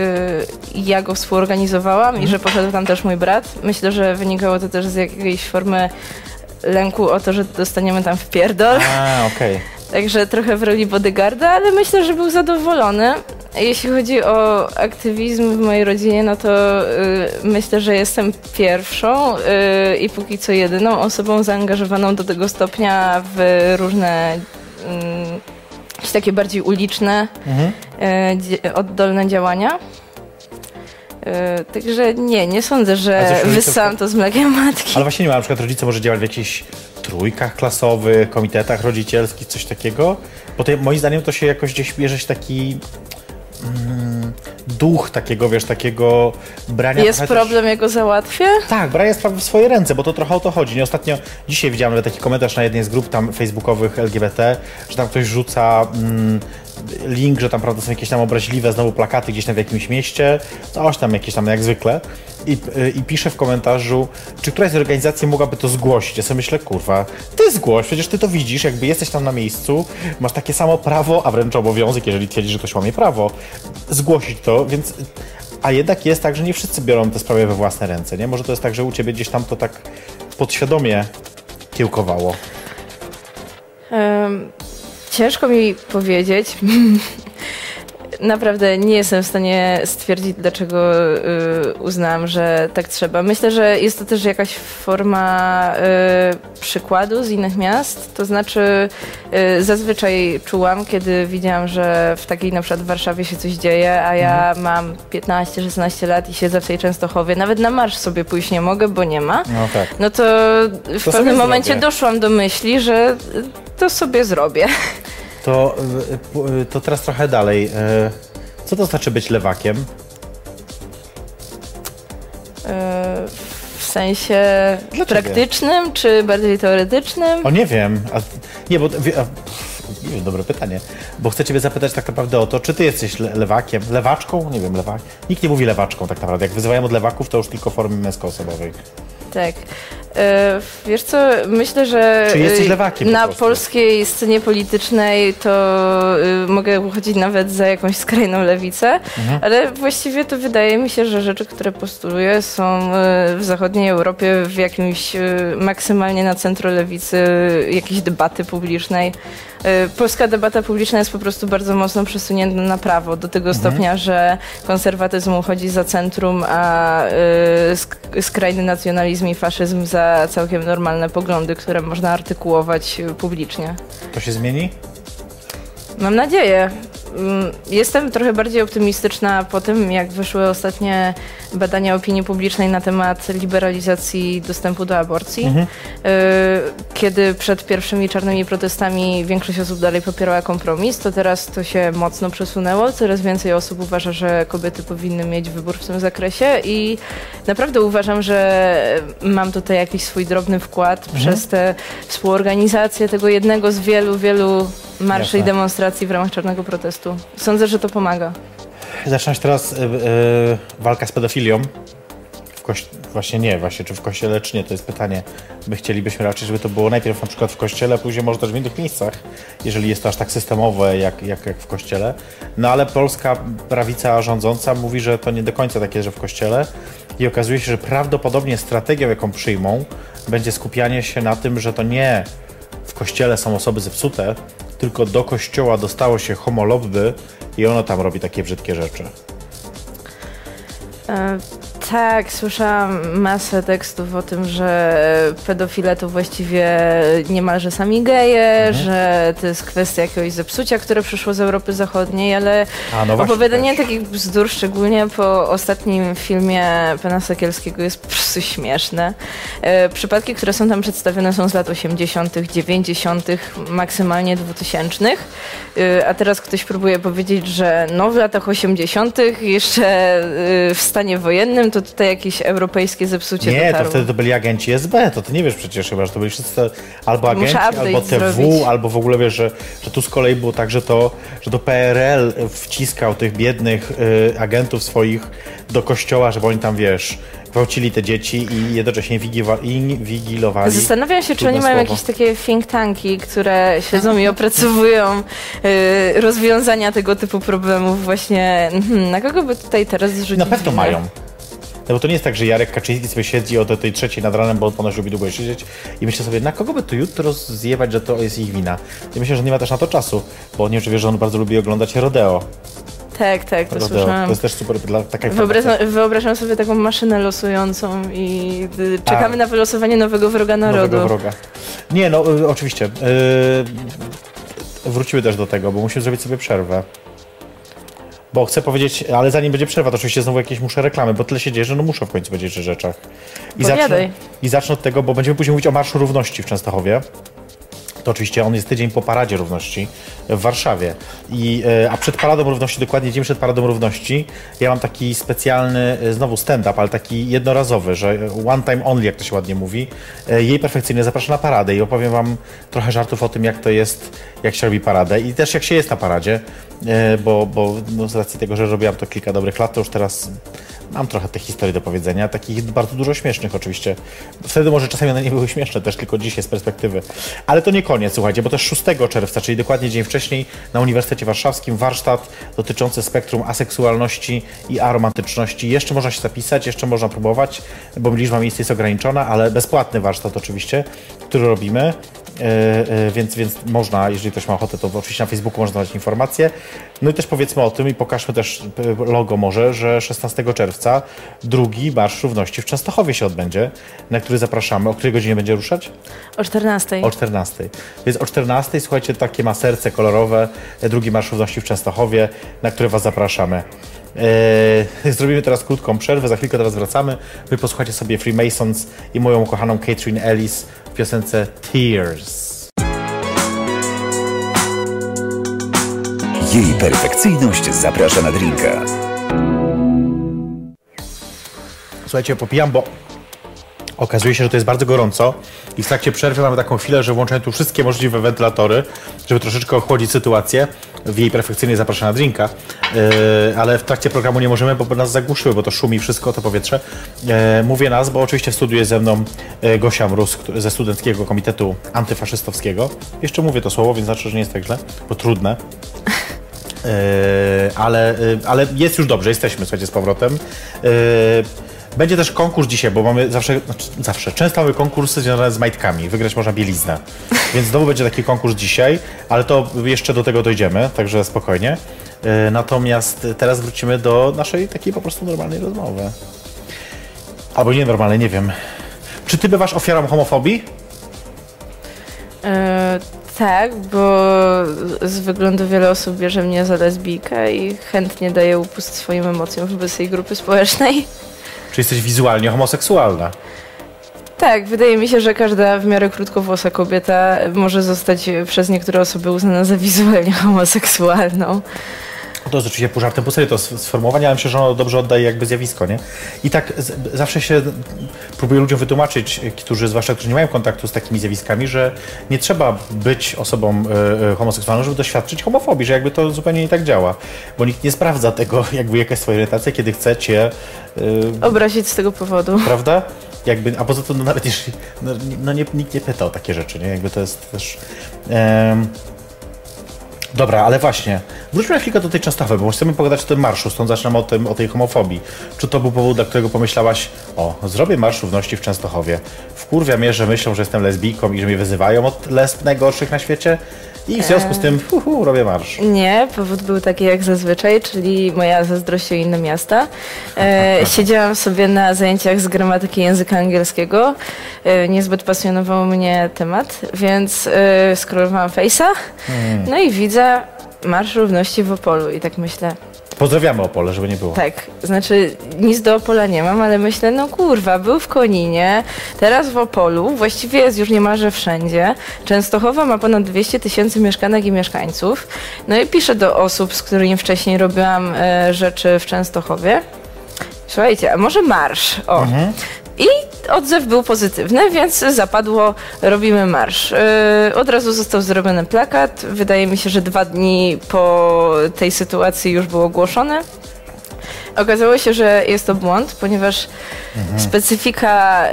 [SPEAKER 3] ja go współorganizowałam
[SPEAKER 2] Mhm.
[SPEAKER 3] i że poszedł tam też mój brat. Myślę, że wynikało to też z jakiejś formy lęku o to, że dostaniemy tam w pierdol.
[SPEAKER 2] A, okej.
[SPEAKER 3] Także trochę w roli bodyguarda, ale myślę, że był zadowolony. Jeśli chodzi o aktywizm w mojej rodzinie, no to y, myślę, że jestem pierwszą y, i póki co jedyną osobą zaangażowaną do tego stopnia w różne jakieś takie bardziej uliczne,
[SPEAKER 2] Mhm.
[SPEAKER 3] y, oddolne działania. Y, Także nie, nie sądzę, że wyssałam to z mlekiem matki.
[SPEAKER 2] Ale właśnie nie ma, na przykład rodzice może działać w jakichś trójkach klasowych, komitetach rodzicielskich, coś takiego? Bo to, moim zdaniem to się jakoś gdzieś bierze się taki mm, duch takiego, wiesz, takiego brania...
[SPEAKER 3] Jest
[SPEAKER 2] też-
[SPEAKER 3] problem, jak go załatwię?
[SPEAKER 2] Tak, brania sprawy w swoje ręce, bo to trochę o to chodzi. Nie ostatnio, dzisiaj widziałem nawet taki komentarz na jednej z grup tam facebookowych LGBT, że tam ktoś rzuca mm, link, że tam prawda są jakieś tam obraźliwe znowu plakaty gdzieś tam w jakimś mieście, coś tam jakieś tam jak zwykle i, y, i pisze w komentarzu, czy któraś z organizacji mogłaby to zgłosić. Ja sobie myślę, kurwa, ty zgłoś, przecież ty to widzisz, jakby jesteś tam na miejscu, masz takie samo prawo, a wręcz obowiązek, jeżeli twierdzisz, że ktoś łamie prawo, zgłosić to, więc a jednak jest tak, że nie wszyscy biorą te sprawy we własne ręce, nie? Może to jest tak, że u ciebie gdzieś tam to tak podświadomie kiełkowało.
[SPEAKER 3] Em, ciężko mi powiedzieć. Naprawdę nie jestem w stanie stwierdzić, dlaczego y, uznałam, że tak trzeba. Myślę, że jest to też jakaś forma y, przykładu z innych miast. To znaczy, y, zazwyczaj czułam, kiedy widziałam, że w takiej na przykład w Warszawie się coś dzieje, a ja mam 15-16 lat i siedzę w tej Częstochowie. Nawet na marsz sobie pójść nie mogę, bo nie ma.
[SPEAKER 2] No tak.
[SPEAKER 3] No to w
[SPEAKER 2] sobie
[SPEAKER 3] pewnym momencie
[SPEAKER 2] zrobię.
[SPEAKER 3] doszłam do myśli, że to sobie zrobię.
[SPEAKER 2] To, y, y, to teraz trochę dalej. Y, Co to znaczy być lewakiem?
[SPEAKER 3] W sensie
[SPEAKER 2] Dla ciebie.
[SPEAKER 3] praktycznym, czy bardziej teoretycznym?
[SPEAKER 2] O nie wiem. A, nie, bo. A, nie wiem, dobre pytanie. Bo chcę Ciebie zapytać tak naprawdę o to, czy Ty jesteś le lewakiem? Lewaczką? Nie wiem, lewak. Nikt nie mówi lewaczką tak naprawdę. Jak wyzywają od lewaków, to już tylko w formie męskoosobowej.
[SPEAKER 3] Tak. E, Wiesz co, myślę, że y,
[SPEAKER 2] lewakiem po
[SPEAKER 3] na
[SPEAKER 2] prostu?
[SPEAKER 3] polskiej scenie politycznej to y, mogę uchodzić nawet za jakąś skrajną lewicę,
[SPEAKER 2] Mhm.
[SPEAKER 3] ale właściwie to wydaje mi się, że rzeczy, które postuluję są w zachodniej Europie w jakimś maksymalnie na centro lewicy y, jakiejś debaty publicznej. Y, Polska debata publiczna jest po prostu bardzo mocno przesunięta na prawo, do tego
[SPEAKER 2] Mhm.
[SPEAKER 3] stopnia, że konserwatyzm uchodzi za centrum, a y, sk- skrajny nacjonalizm i faszyzm za całkiem normalne poglądy, które można artykułować y, publicznie.
[SPEAKER 2] To się zmieni?
[SPEAKER 3] Mam nadzieję. Mm, Jestem trochę bardziej optymistyczna po tym, jak wyszły ostatnie badania opinii publicznej na temat liberalizacji dostępu do aborcji. Y, Kiedy przed pierwszymi czarnymi protestami większość osób dalej popierała kompromis, to teraz to się mocno przesunęło. Coraz więcej osób uważa, że kobiety powinny mieć wybór w tym zakresie i naprawdę uważam, że mam tutaj jakiś swój drobny wkład przez tę współorganizację tego jednego z wielu, wielu marszy
[SPEAKER 2] Jasne.
[SPEAKER 3] i demonstracji w ramach czarnego protestu. Sądzę, że to pomaga.
[SPEAKER 2] Zaczynasz teraz y, y, walka z pedofilią. W koś... Właśnie nie, właśnie czy w kościele, czy nie, to jest pytanie. My chcielibyśmy raczej, żeby to było najpierw na przykład w kościele, później może też w innych miejscach, jeżeli jest to aż tak systemowe jak, jak, jak w kościele. No ale polska prawica rządząca mówi, że to nie do końca tak jest, że w kościele i okazuje się, że prawdopodobnie strategią, jaką przyjmą, będzie skupianie się na tym, że to nie w kościele są osoby zepsute, tylko do kościoła dostało się homo lobby i ono tam robi takie brzydkie rzeczy.
[SPEAKER 3] E, Tak, słyszałam masę tekstów o tym, że pedofile to właściwie niemalże sami geje, że to jest kwestia jakiegoś zepsucia, które przyszło z Europy Zachodniej, ale
[SPEAKER 2] A, no
[SPEAKER 3] opowiadanie
[SPEAKER 2] też.
[SPEAKER 3] takich bzdur, szczególnie po ostatnim filmie Pana Sekielskiego jest po prostu śmieszne. E, Przypadki, które są tam przedstawione są z lat 80., 90., maksymalnie 2000. E, A teraz ktoś próbuje powiedzieć, że no w latach 80., jeszcze e, w stanie wojennym, to tutaj jakieś europejskie zepsucie
[SPEAKER 2] Nie, to
[SPEAKER 3] dotarło.
[SPEAKER 2] wtedy to byli agenci SB, to ty nie wiesz przecież chyba, że to byli wszyscy albo agenci, albo TW,
[SPEAKER 3] zrobić.
[SPEAKER 2] albo w ogóle wiesz, że, że tu z kolei było tak, że to, że to PRL wciskał tych biednych y, agentów swoich do kościoła, żeby oni tam, wiesz, gwałcili te dzieci i jednocześnie wigiwa- i wigilowali.
[SPEAKER 3] Zastanawiam się, czy oni mają
[SPEAKER 2] słowo.
[SPEAKER 3] jakieś takie think tanki, które siedzą i opracowują y, rozwiązania tego typu problemów właśnie. mhm, Na kogo by tutaj teraz zrzucić
[SPEAKER 2] Na pewno mają. No bo to nie jest tak, że Jarek Kaczyński sobie siedzi o do tej trzeciej nad ranem, bo on ponoć lubi długo siedzieć i myślę sobie, na kogo by tu jutro zjebać, że to jest ich wina. I myślę, że nie ma też na to czasu, bo nie wiem, że on bardzo lubi oglądać rodeo.
[SPEAKER 3] Tak, tak, to
[SPEAKER 2] rodeo.
[SPEAKER 3] słyszałam.
[SPEAKER 2] To jest też super dla taka
[SPEAKER 3] Wyobrażam, wyobrażam sobie taką maszynę losującą i y, czekamy
[SPEAKER 2] A.
[SPEAKER 3] na wylosowanie nowego wroga narodu.
[SPEAKER 2] nowego wroga. Nie, no y, oczywiście. Yy, wrócimy też do tego, bo musimy zrobić sobie przerwę. Bo chcę powiedzieć, ale zanim będzie przerwa, to oczywiście znowu jakieś muszę reklamy, bo tyle się dzieje, że no muszę w końcu powiedzieć o rzeczach. I zacznę. I zacznę od tego, bo będziemy później mówić o Marszu Równości w Częstochowie. to oczywiście on jest tydzień po Paradzie Równości w Warszawie. I, e, a przed Paradą Równości, dokładnie dzień przed Paradą Równości, ja mam taki specjalny, e, znowu stand-up, ale taki jednorazowy, że one time only, jak to się ładnie mówi. E, Jej perfekcyjnie zapraszam na paradę i opowiem wam trochę żartów o tym, jak to jest, jak się robi paradę i też jak się jest na paradzie, bo, bo no, z racji tego, że robiłam to kilka dobrych lat, to już teraz mam trochę tych historii do powiedzenia, takich bardzo dużo śmiesznych oczywiście. Wtedy może czasami one nie były śmieszne też, tylko dzisiaj z perspektywy. Ale to nie koniec, słuchajcie, bo też 6 czerwca, czyli dokładnie dzień wcześniej, na Uniwersytecie Warszawskim warsztat dotyczący spektrum aseksualności i aromantyczności. Jeszcze można się zapisać, jeszcze można próbować, bo liczba miejsc jest ograniczona, ale bezpłatny warsztat oczywiście, który robimy. E, e, więc, więc można, jeżeli ktoś ma ochotę, to oczywiście na Facebooku można dać informacje. No i też powiedzmy o tym i pokażmy też e, logo może, że 16 czerwca drugi Marsz Równości w Częstochowie się odbędzie, na który zapraszamy. O której godzinie będzie ruszać?
[SPEAKER 3] O 14.
[SPEAKER 2] O 14. Więc o 14, słuchajcie, takie ma serce kolorowe, drugi Marsz Równości w Częstochowie, na który Was zapraszamy. Eee, zrobimy teraz krótką przerwę, za chwilkę teraz wracamy. Wy posłuchajcie sobie Freemasons i moją ukochaną Catherine Ellis piosence Tears.
[SPEAKER 1] Jej perfekcyjność zaprasza na drinka.
[SPEAKER 2] Słuchajcie, popijam, bo okazuje się, że to jest bardzo gorąco i w trakcie przerwy mamy taką chwilę, że włączamy tu wszystkie możliwe wentylatory, żeby troszeczkę ochłodzić sytuację. W jej perfekcyjnie zaprasza na drinka, yy, ale w trakcie programu nie możemy, bo nas zagłuszyły, bo to szumi wszystko, to powietrze. Yy, mówię nas, bo oczywiście w studiu jest ze mną yy, Gosia Mróz ze Studenckiego Komitetu Antyfaszystowskiego. Jeszcze mówię to słowo, więc znaczy, że nie jest tak źle, bo trudne. Yy, ale, ale jest już dobrze, jesteśmy, słuchajcie, z powrotem. Będzie też konkurs dzisiaj, bo mamy zawsze, znaczy zawsze, często mamy konkursy związane z majtkami. Wygrać można bieliznę. Więc znowu będzie taki konkurs dzisiaj, ale to jeszcze do tego dojdziemy, także spokojnie. Yy, natomiast teraz wrócimy do naszej takiej po prostu normalnej rozmowy. Albo nienormalnej, nie wiem. Czy ty bywasz ofiarą homofobii?
[SPEAKER 3] E, tak, bo z wyglądu wiele osób bierze mnie za lesbijkę i chętnie daje upust swoim emocjom wobec tej grupy społecznej.
[SPEAKER 2] Czy jesteś wizualnie homoseksualna?
[SPEAKER 3] Tak, wydaje mi się, że każda w miarę krótkowłosa kobieta może zostać przez niektóre osoby uznana za wizualnie homoseksualną.
[SPEAKER 2] To jest oczywiście pół żartem, pół serio to sformułowanie, ale myślę, że ono dobrze oddaje jakby zjawisko, nie? I tak z, zawsze się próbuję ludziom wytłumaczyć, którzy, zwłaszcza którzy nie mają kontaktu z takimi zjawiskami, że nie trzeba być osobą e, homoseksualną, żeby doświadczyć homofobii, że jakby to zupełnie nie tak działa. Bo nikt nie sprawdza tego, jakby jaka jest twoja orientacja, kiedy chce cię, e,
[SPEAKER 3] Obrazić z tego powodu.
[SPEAKER 2] prawda? Jakby, a poza tym, no nawet jeśli, no, no nie, nikt nie pyta o takie rzeczy, nie? Jakby to jest też... em, Dobra, ale właśnie, wróćmy na chwilkę do tej Częstochowy, bo chcemy pogadać o tym marszu, stąd zaczynamy o, tym, o tej homofobii. Czy to był powód, dla którego pomyślałaś, o, zrobię marsz równości w Częstochowie. Wkurwia mnie, że myślą, że jestem lesbijką i że mnie wyzywają od lesb najgorszych na świecie i w związku z tym, hu, hu, robię marsz.
[SPEAKER 3] Nie, powód był taki jak zazwyczaj, czyli moja zazdrość o inne miasta. E, siedziałam sobie na zajęciach z gramatyki języka angielskiego. E, niezbyt pasjonował mnie temat, więc e, scrollowałam Face'a, no i widzę Marsz Równości w Opolu i tak myślę,
[SPEAKER 2] Pozdrawiamy Opole, żeby nie było.
[SPEAKER 3] tak, znaczy nic do Opola nie mam, ale myślę, no kurwa, był w Koninie, teraz w Opolu, właściwie jest już niemalże wszędzie. Częstochowa ma ponad 200 tysięcy mieszkanek i mieszkańców. No i piszę do osób, z którymi wcześniej robiłam e, rzeczy w Częstochowie. Słuchajcie, a może marsz? O. I odzew był pozytywny, więc zapadło, robimy marsz. Yy, od razu został zrobiony plakat. Wydaje mi się, że dwa dni po tej sytuacji już był ogłoszony. Okazało się, że jest to błąd, ponieważ specyfika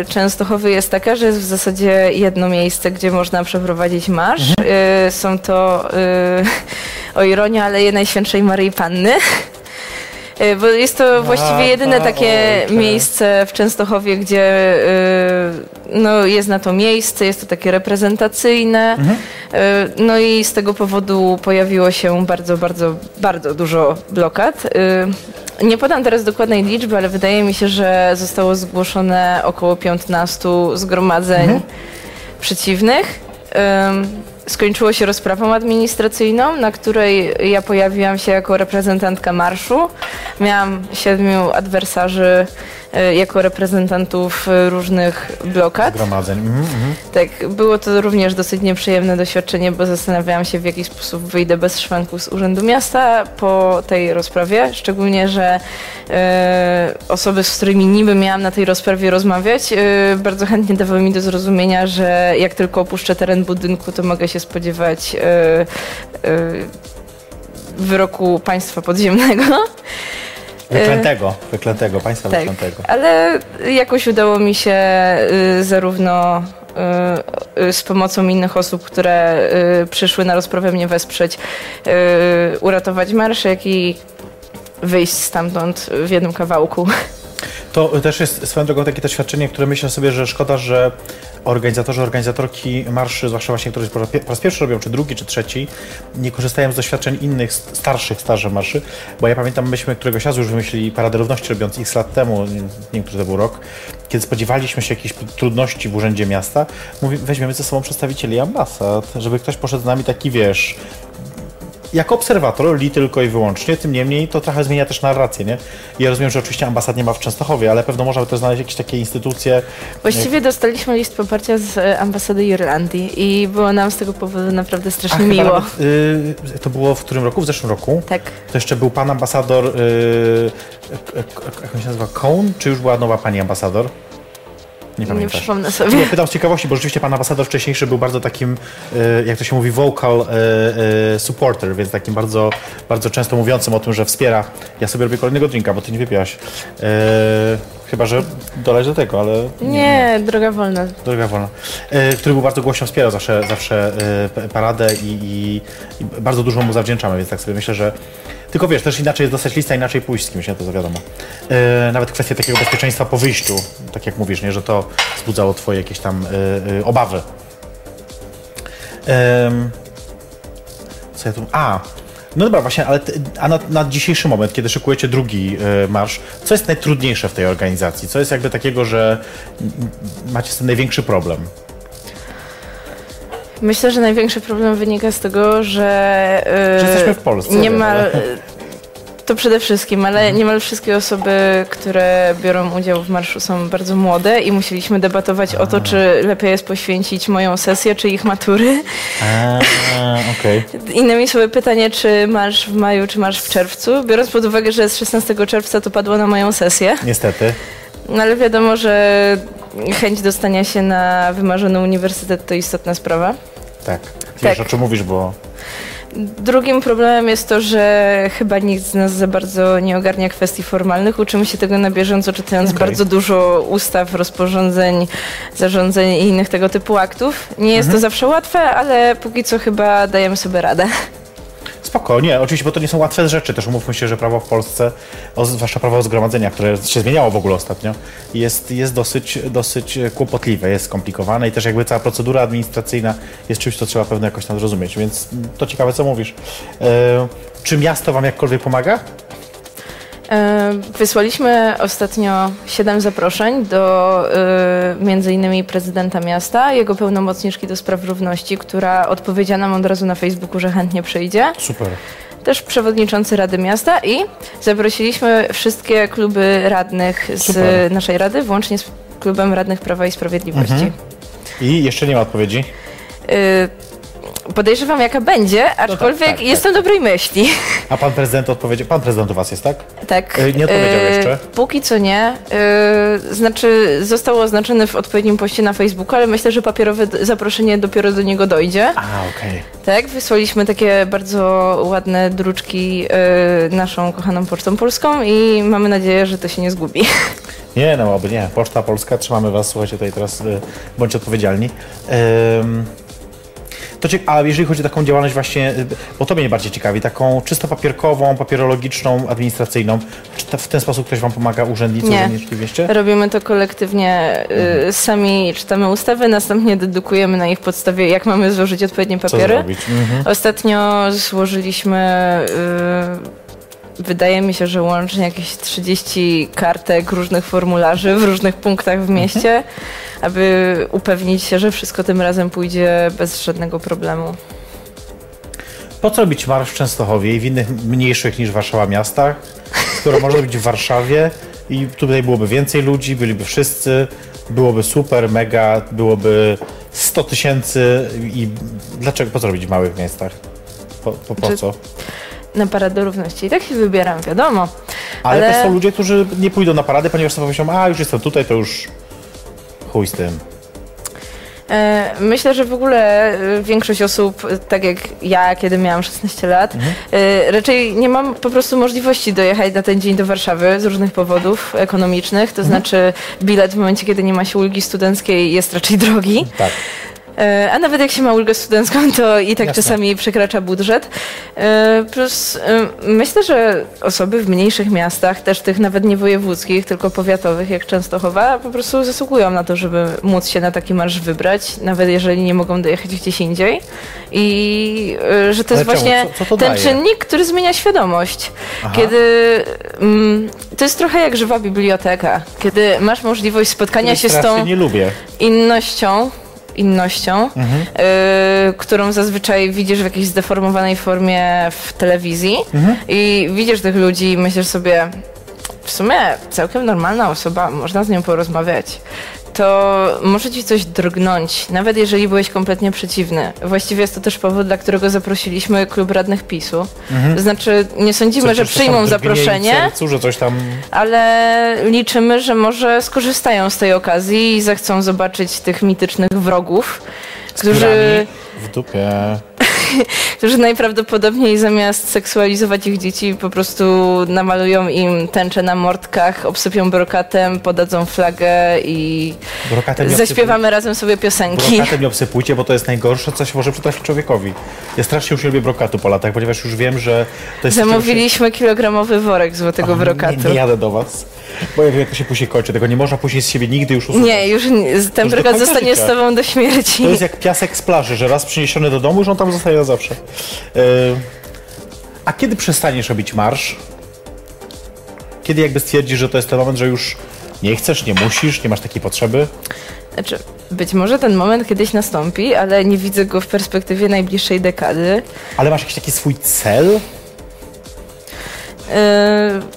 [SPEAKER 3] y, Częstochowy jest taka, że jest w zasadzie jedno miejsce, gdzie można przeprowadzić marsz. Y, są to, y, o ironia, Aleje Najświętszej Maryi Panny. Y, Bo jest to właściwie jedyne takie
[SPEAKER 2] ojcze.
[SPEAKER 3] miejsce w Częstochowie, gdzie y, no, jest na to miejsce, jest to takie reprezentacyjne. Y, No i z tego powodu pojawiło się bardzo, bardzo, bardzo dużo blokad. Nie podam teraz dokładnej liczby, ale wydaje mi się, że zostało zgłoszone około 15 zgromadzeń przeciwnych. Skończyło się rozprawą administracyjną, na której ja pojawiłam się jako reprezentantka marszu. Miałam siedmiu adwersarzy jako reprezentantów e, różnych blokad.
[SPEAKER 2] Zgromadzeń. Mhm, mhm.
[SPEAKER 3] Tak, było to również dosyć nieprzyjemne doświadczenie, bo zastanawiałam się, w jaki sposób wyjdę bez szwanku z Urzędu Miasta po tej rozprawie. Szczególnie, że e, osoby, z którymi niby miałam na tej rozprawie rozmawiać, e, bardzo chętnie dawały mi do zrozumienia, że jak tylko opuszczę teren budynku, to mogę się spodziewać e, e, wyroku państwa podziemnego.
[SPEAKER 2] Wyklętego, wyklętego, państwa
[SPEAKER 3] Tak,
[SPEAKER 2] wyklętego.
[SPEAKER 3] ale jakoś udało mi się y, zarówno y, y, z pomocą innych osób, które y, przyszły na rozprawę mnie wesprzeć, y, uratować marsz, jak i wyjść stamtąd w jednym kawałku.
[SPEAKER 2] To też jest swoją drogą takie doświadczenie, które myślę sobie, że szkoda, że organizatorzy, organizatorki marszy, zwłaszcza właśnie, którzy po raz pierwszy robią, czy drugi, czy trzeci, nie korzystają z doświadczeń innych, starszych, starszych marszy, bo ja pamiętam, myśmy któregoś razu już wymyślili Paradę Równości robiąc x lat temu, nie wiem, który to był rok, kiedy spodziewaliśmy się jakichś trudności w Urzędzie Miasta, mówi, weźmiemy ze sobą przedstawicieli ambasad, żeby ktoś poszedł z nami taki, wiesz, jako obserwator, li tylko i wyłącznie, tym niemniej to trochę zmienia też narrację, nie? Ja rozumiem, że oczywiście ambasad nie ma w Częstochowie, ale pewno można by też znaleźć jakieś takie instytucje.
[SPEAKER 3] Właściwie dostaliśmy list poparcia z e, ambasady Irlandii i było nam z tego powodu naprawdę strasznie miło.
[SPEAKER 2] Nawet, y, to było w którym roku? W zeszłym roku?
[SPEAKER 3] Tak.
[SPEAKER 2] To jeszcze był pan ambasador, y, jak on się nazywa, Cohn? Czy już była nowa pani ambasador? Nie
[SPEAKER 3] Nie przypomnę
[SPEAKER 2] Nie,
[SPEAKER 3] sobie.
[SPEAKER 2] pytam z ciekawości, bo rzeczywiście pan ambasador wcześniejszy był bardzo takim, y, jak to się mówi, vocal y, y, supporter, więc takim bardzo, bardzo często mówiącym o tym, że wspiera. Ja sobie robię kolejnego drinka, bo ty nie wypiłaś. Chyba, że doleć do tego, ale
[SPEAKER 3] Nie, droga wolna.
[SPEAKER 2] Droga wolna. Który był bardzo głośno wspierał zawsze, zawsze paradę i, i, i bardzo dużo mu zawdzięczamy, więc tak sobie myślę, że tylko wiesz, też inaczej jest dostać lista, inaczej pójść z kimś, nie? to to wiadomo. Y, nawet kwestia takiego bezpieczeństwa po wyjściu, tak jak mówisz, nie? że to wzbudzało twoje jakieś tam y, y, obawy. Co ja tu... A, no dobra, właśnie, ale ty, a na, na dzisiejszy moment, kiedy szykujecie drugi y, marsz, co jest najtrudniejsze w tej organizacji? Co jest jakby takiego, że macie z tym największy problem?
[SPEAKER 3] Myślę, że największy problem wynika z tego, że.
[SPEAKER 2] Że jesteśmy w Polsce,
[SPEAKER 3] Niemal.
[SPEAKER 2] ale-
[SPEAKER 3] To przede wszystkim, ale niemal wszystkie osoby, które biorą udział w marszu są bardzo młode i musieliśmy debatować o to, czy lepiej jest poświęcić moją sesję, czy ich matury.
[SPEAKER 2] A, okej.
[SPEAKER 3] Innymi słowy pytanie, czy marsz w maju, czy marsz w czerwcu. Biorąc pod uwagę, że z 16 czerwca to padło na moją sesję.
[SPEAKER 2] Niestety.
[SPEAKER 3] No ale wiadomo, że chęć dostania się na wymarzony uniwersytet to istotna sprawa.
[SPEAKER 2] Tak. Wiesz,
[SPEAKER 3] Tak.
[SPEAKER 2] o czym mówisz, bo
[SPEAKER 3] Drugim problemem jest to, że chyba nikt z nas za bardzo nie ogarnia kwestii formalnych. Uczymy się tego na bieżąco, czytając
[SPEAKER 2] Okej.
[SPEAKER 3] bardzo dużo ustaw, rozporządzeń, zarządzeń i innych tego typu aktów. Nie jest
[SPEAKER 2] Mhm.
[SPEAKER 3] to zawsze łatwe, ale póki co chyba dajemy sobie radę.
[SPEAKER 2] Spoko. Nie, oczywiście, bo to nie są łatwe rzeczy. Też umówmy się, że prawo w Polsce, zwłaszcza prawo o zgromadzenia, które się zmieniało w ogóle ostatnio, jest, jest dosyć, dosyć kłopotliwe, jest skomplikowane i też jakby cała procedura administracyjna jest czymś, co trzeba pewno jakoś tam zrozumieć, więc to ciekawe, co mówisz. E, czy miasto wam jakkolwiek pomaga?
[SPEAKER 3] E, Wysłaliśmy ostatnio siedem zaproszeń do e, między innymi prezydenta miasta, jego pełnomocniczki do spraw równości, która odpowiedziała nam od razu na Facebooku, że chętnie przyjdzie.
[SPEAKER 2] Super.
[SPEAKER 3] Też przewodniczący Rady Miasta i zaprosiliśmy wszystkie kluby radnych z
[SPEAKER 2] Super.
[SPEAKER 3] naszej rady, włącznie z klubem radnych Prawa i Sprawiedliwości.
[SPEAKER 2] Mhm. I jeszcze nie ma odpowiedzi?
[SPEAKER 3] Y, Podejrzewam, jaka będzie, aczkolwiek
[SPEAKER 2] tak, tak.
[SPEAKER 3] jestem dobrej myśli.
[SPEAKER 2] A pan prezydent odpowiedział, pan prezydent u was jest, tak?
[SPEAKER 3] Tak.
[SPEAKER 2] Y, nie odpowiedział
[SPEAKER 3] y,
[SPEAKER 2] jeszcze?
[SPEAKER 3] Póki co nie. Y, Znaczy, został oznaczony w odpowiednim poście na Facebooku, ale myślę, że papierowe zaproszenie dopiero do niego dojdzie.
[SPEAKER 2] A, okej.
[SPEAKER 3] Tak, wysłaliśmy takie bardzo ładne druczki y, naszą kochaną Pocztą Polską i mamy nadzieję, że to się nie zgubi.
[SPEAKER 2] Nie, no oby nie. Poczta Polska, trzymamy Was, słuchajcie, tutaj teraz y, bądźcie odpowiedzialni. Ym, to cie, a jeżeli chodzi o taką działalność właśnie, bo to mnie bardziej ciekawi, taką czysto papierkową, papierologiczną, administracyjną, czy w ten sposób ktoś Wam pomaga, urzędnicy,
[SPEAKER 3] Nie.
[SPEAKER 2] urzędniczki w mieście?
[SPEAKER 3] Robimy to kolektywnie, y, sami czytamy ustawy, następnie dedukujemy na ich podstawie, jak mamy złożyć odpowiednie
[SPEAKER 2] Co
[SPEAKER 3] papiery.
[SPEAKER 2] zrobić? Mhm.
[SPEAKER 3] Ostatnio złożyliśmy, y, wydaje mi się, że łącznie jakieś 30 kartek różnych formularzy w różnych punktach w mieście, aby upewnić się, że wszystko tym razem pójdzie bez żadnego problemu.
[SPEAKER 2] Po co robić marsz w Częstochowie i w innych mniejszych niż Warszawa miastach, skoro można robić w Warszawie i tutaj byłoby więcej ludzi, byliby wszyscy, byłoby super, mega, byłoby 100 tysięcy i dlaczego, po co robić w małych miastach? Po, po, po
[SPEAKER 3] Czy-
[SPEAKER 2] co?
[SPEAKER 3] Na Paradę Równości. I tak się wybieram, wiadomo.
[SPEAKER 2] Ale,
[SPEAKER 3] Ale-
[SPEAKER 2] też są ludzie, którzy nie pójdą na paradę, ponieważ sobie pomyślą, a już jestem tutaj, to już chuj z tym.
[SPEAKER 3] E, Myślę, że w ogóle e, większość osób, e, tak jak ja, kiedy miałam 16 lat, e, raczej nie mam po prostu możliwości dojechać na ten dzień do Warszawy z różnych powodów ekonomicznych. To znaczy, bilet w momencie, kiedy nie ma się ulgi studenckiej, jest raczej drogi.
[SPEAKER 2] Tak.
[SPEAKER 3] E, A nawet jak się ma ulgę studencką, to i tak
[SPEAKER 2] Jasne.
[SPEAKER 3] czasami przekracza budżet. E, Plus e, myślę, że osoby w mniejszych miastach, też tych nawet nie wojewódzkich, tylko powiatowych, jak Częstochowa, po prostu zasługują na to, żeby móc się na taki marsz wybrać, nawet jeżeli nie mogą dojechać gdzieś indziej. I że to jest
[SPEAKER 2] Ale czemu?
[SPEAKER 3] właśnie
[SPEAKER 2] Co- co to
[SPEAKER 3] ten
[SPEAKER 2] daje?
[SPEAKER 3] czynnik, który zmienia świadomość.
[SPEAKER 2] Aha.
[SPEAKER 3] Kiedy mm, to jest trochę jak żywa biblioteka, kiedy masz możliwość spotkania się z tą innością, innością
[SPEAKER 2] Mhm.
[SPEAKER 3] y, którą zazwyczaj widzisz w jakiejś zdeformowanej formie w telewizji
[SPEAKER 2] Mhm.
[SPEAKER 3] i widzisz tych ludzi i myślisz sobie, w sumie całkiem normalna osoba, można z nią porozmawiać. To może ci coś drgnąć, nawet jeżeli byłeś kompletnie przeciwny. Właściwie jest to też powód, dla którego zaprosiliśmy klub radnych PiSu. To znaczy, nie sądzimy,
[SPEAKER 2] Mhm. Coś,
[SPEAKER 3] że przyjmą zaproszenie,
[SPEAKER 2] Sercu, że coś tam...
[SPEAKER 3] ale liczymy, że może skorzystają z tej okazji i zechcą zobaczyć tych mitycznych wrogów, Którzy...
[SPEAKER 2] W dupie.
[SPEAKER 3] którzy najprawdopodobniej zamiast seksualizować ich dzieci po prostu namalują im tęcze na mordkach, obsypią brokatem, podadzą flagę i
[SPEAKER 2] Brokatem
[SPEAKER 3] zaśpiewamy razem sobie piosenki.
[SPEAKER 2] Brokatem nie obsypujcie, bo to jest najgorsze, co się może przytrafić człowiekowi. Ja strasznie już nie lubię brokatu po latach, ponieważ już wiem, że to jest...
[SPEAKER 3] Zamówiliśmy kilogramowy worek złotego brokatu.
[SPEAKER 2] Nie, nie jadę do was, bo ja wiem, jak to się później kończy. Tego nie można później z siebie nigdy już usunąć.
[SPEAKER 3] Nie, już ten brokat zostanie
[SPEAKER 2] życia.
[SPEAKER 3] z tobą do śmierci.
[SPEAKER 2] To jest jak piasek z plaży, że raz przyniesiony do domu, że on tam zostaje na zawsze. Yy, a kiedy przestaniesz robić marsz? Kiedy jakby stwierdzisz, że to jest ten moment, że już nie chcesz, nie musisz, nie masz takiej potrzeby?
[SPEAKER 3] Znaczy, być może ten moment kiedyś nastąpi, ale nie widzę go w perspektywie najbliższej dekady.
[SPEAKER 2] Ale masz jakiś taki swój cel?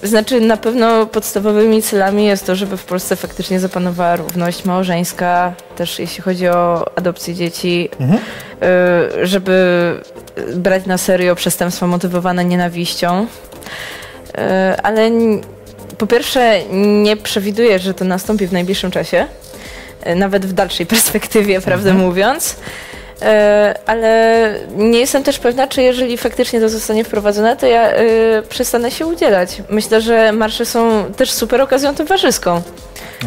[SPEAKER 3] Yy, znaczy, na pewno podstawowymi celami jest to, żeby w Polsce faktycznie zapanowała równość małżeńska, też jeśli chodzi o adopcję dzieci, yy, żeby brać na serio przestępstwa motywowane nienawiścią. Yy, ale po pierwsze, nie przewiduję, że to nastąpi w najbliższym czasie, nawet w dalszej perspektywie, prawdę mówiąc. E, ale nie jestem też pewna, czy jeżeli faktycznie to zostanie wprowadzone, to ja e, przestanę się udzielać. Myślę, że marsze są też super okazją towarzyską.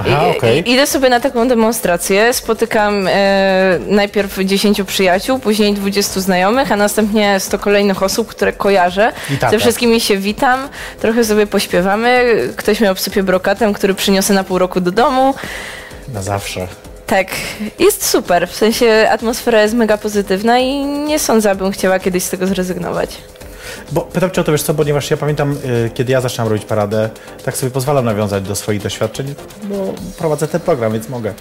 [SPEAKER 2] Aha, okej.
[SPEAKER 3] i- Idę sobie na taką demonstrację, spotykam e, najpierw 10 przyjaciół, później 20 znajomych, a następnie 100 kolejnych osób, które kojarzę. Ze wszystkimi się witam, trochę sobie pośpiewamy, ktoś mnie obsypie brokatem, który przyniosę na pół roku do domu.
[SPEAKER 2] Na zawsze.
[SPEAKER 3] Tak, jest super. W sensie atmosfera jest mega pozytywna i nie sądzę, abym chciała kiedyś z tego zrezygnować.
[SPEAKER 2] Bo pytam cię o to, wiesz co, ponieważ ja pamiętam, y, kiedy ja zaczynałem robić paradę, tak sobie pozwalam nawiązać do swoich doświadczeń, bo prowadzę ten program, więc mogę.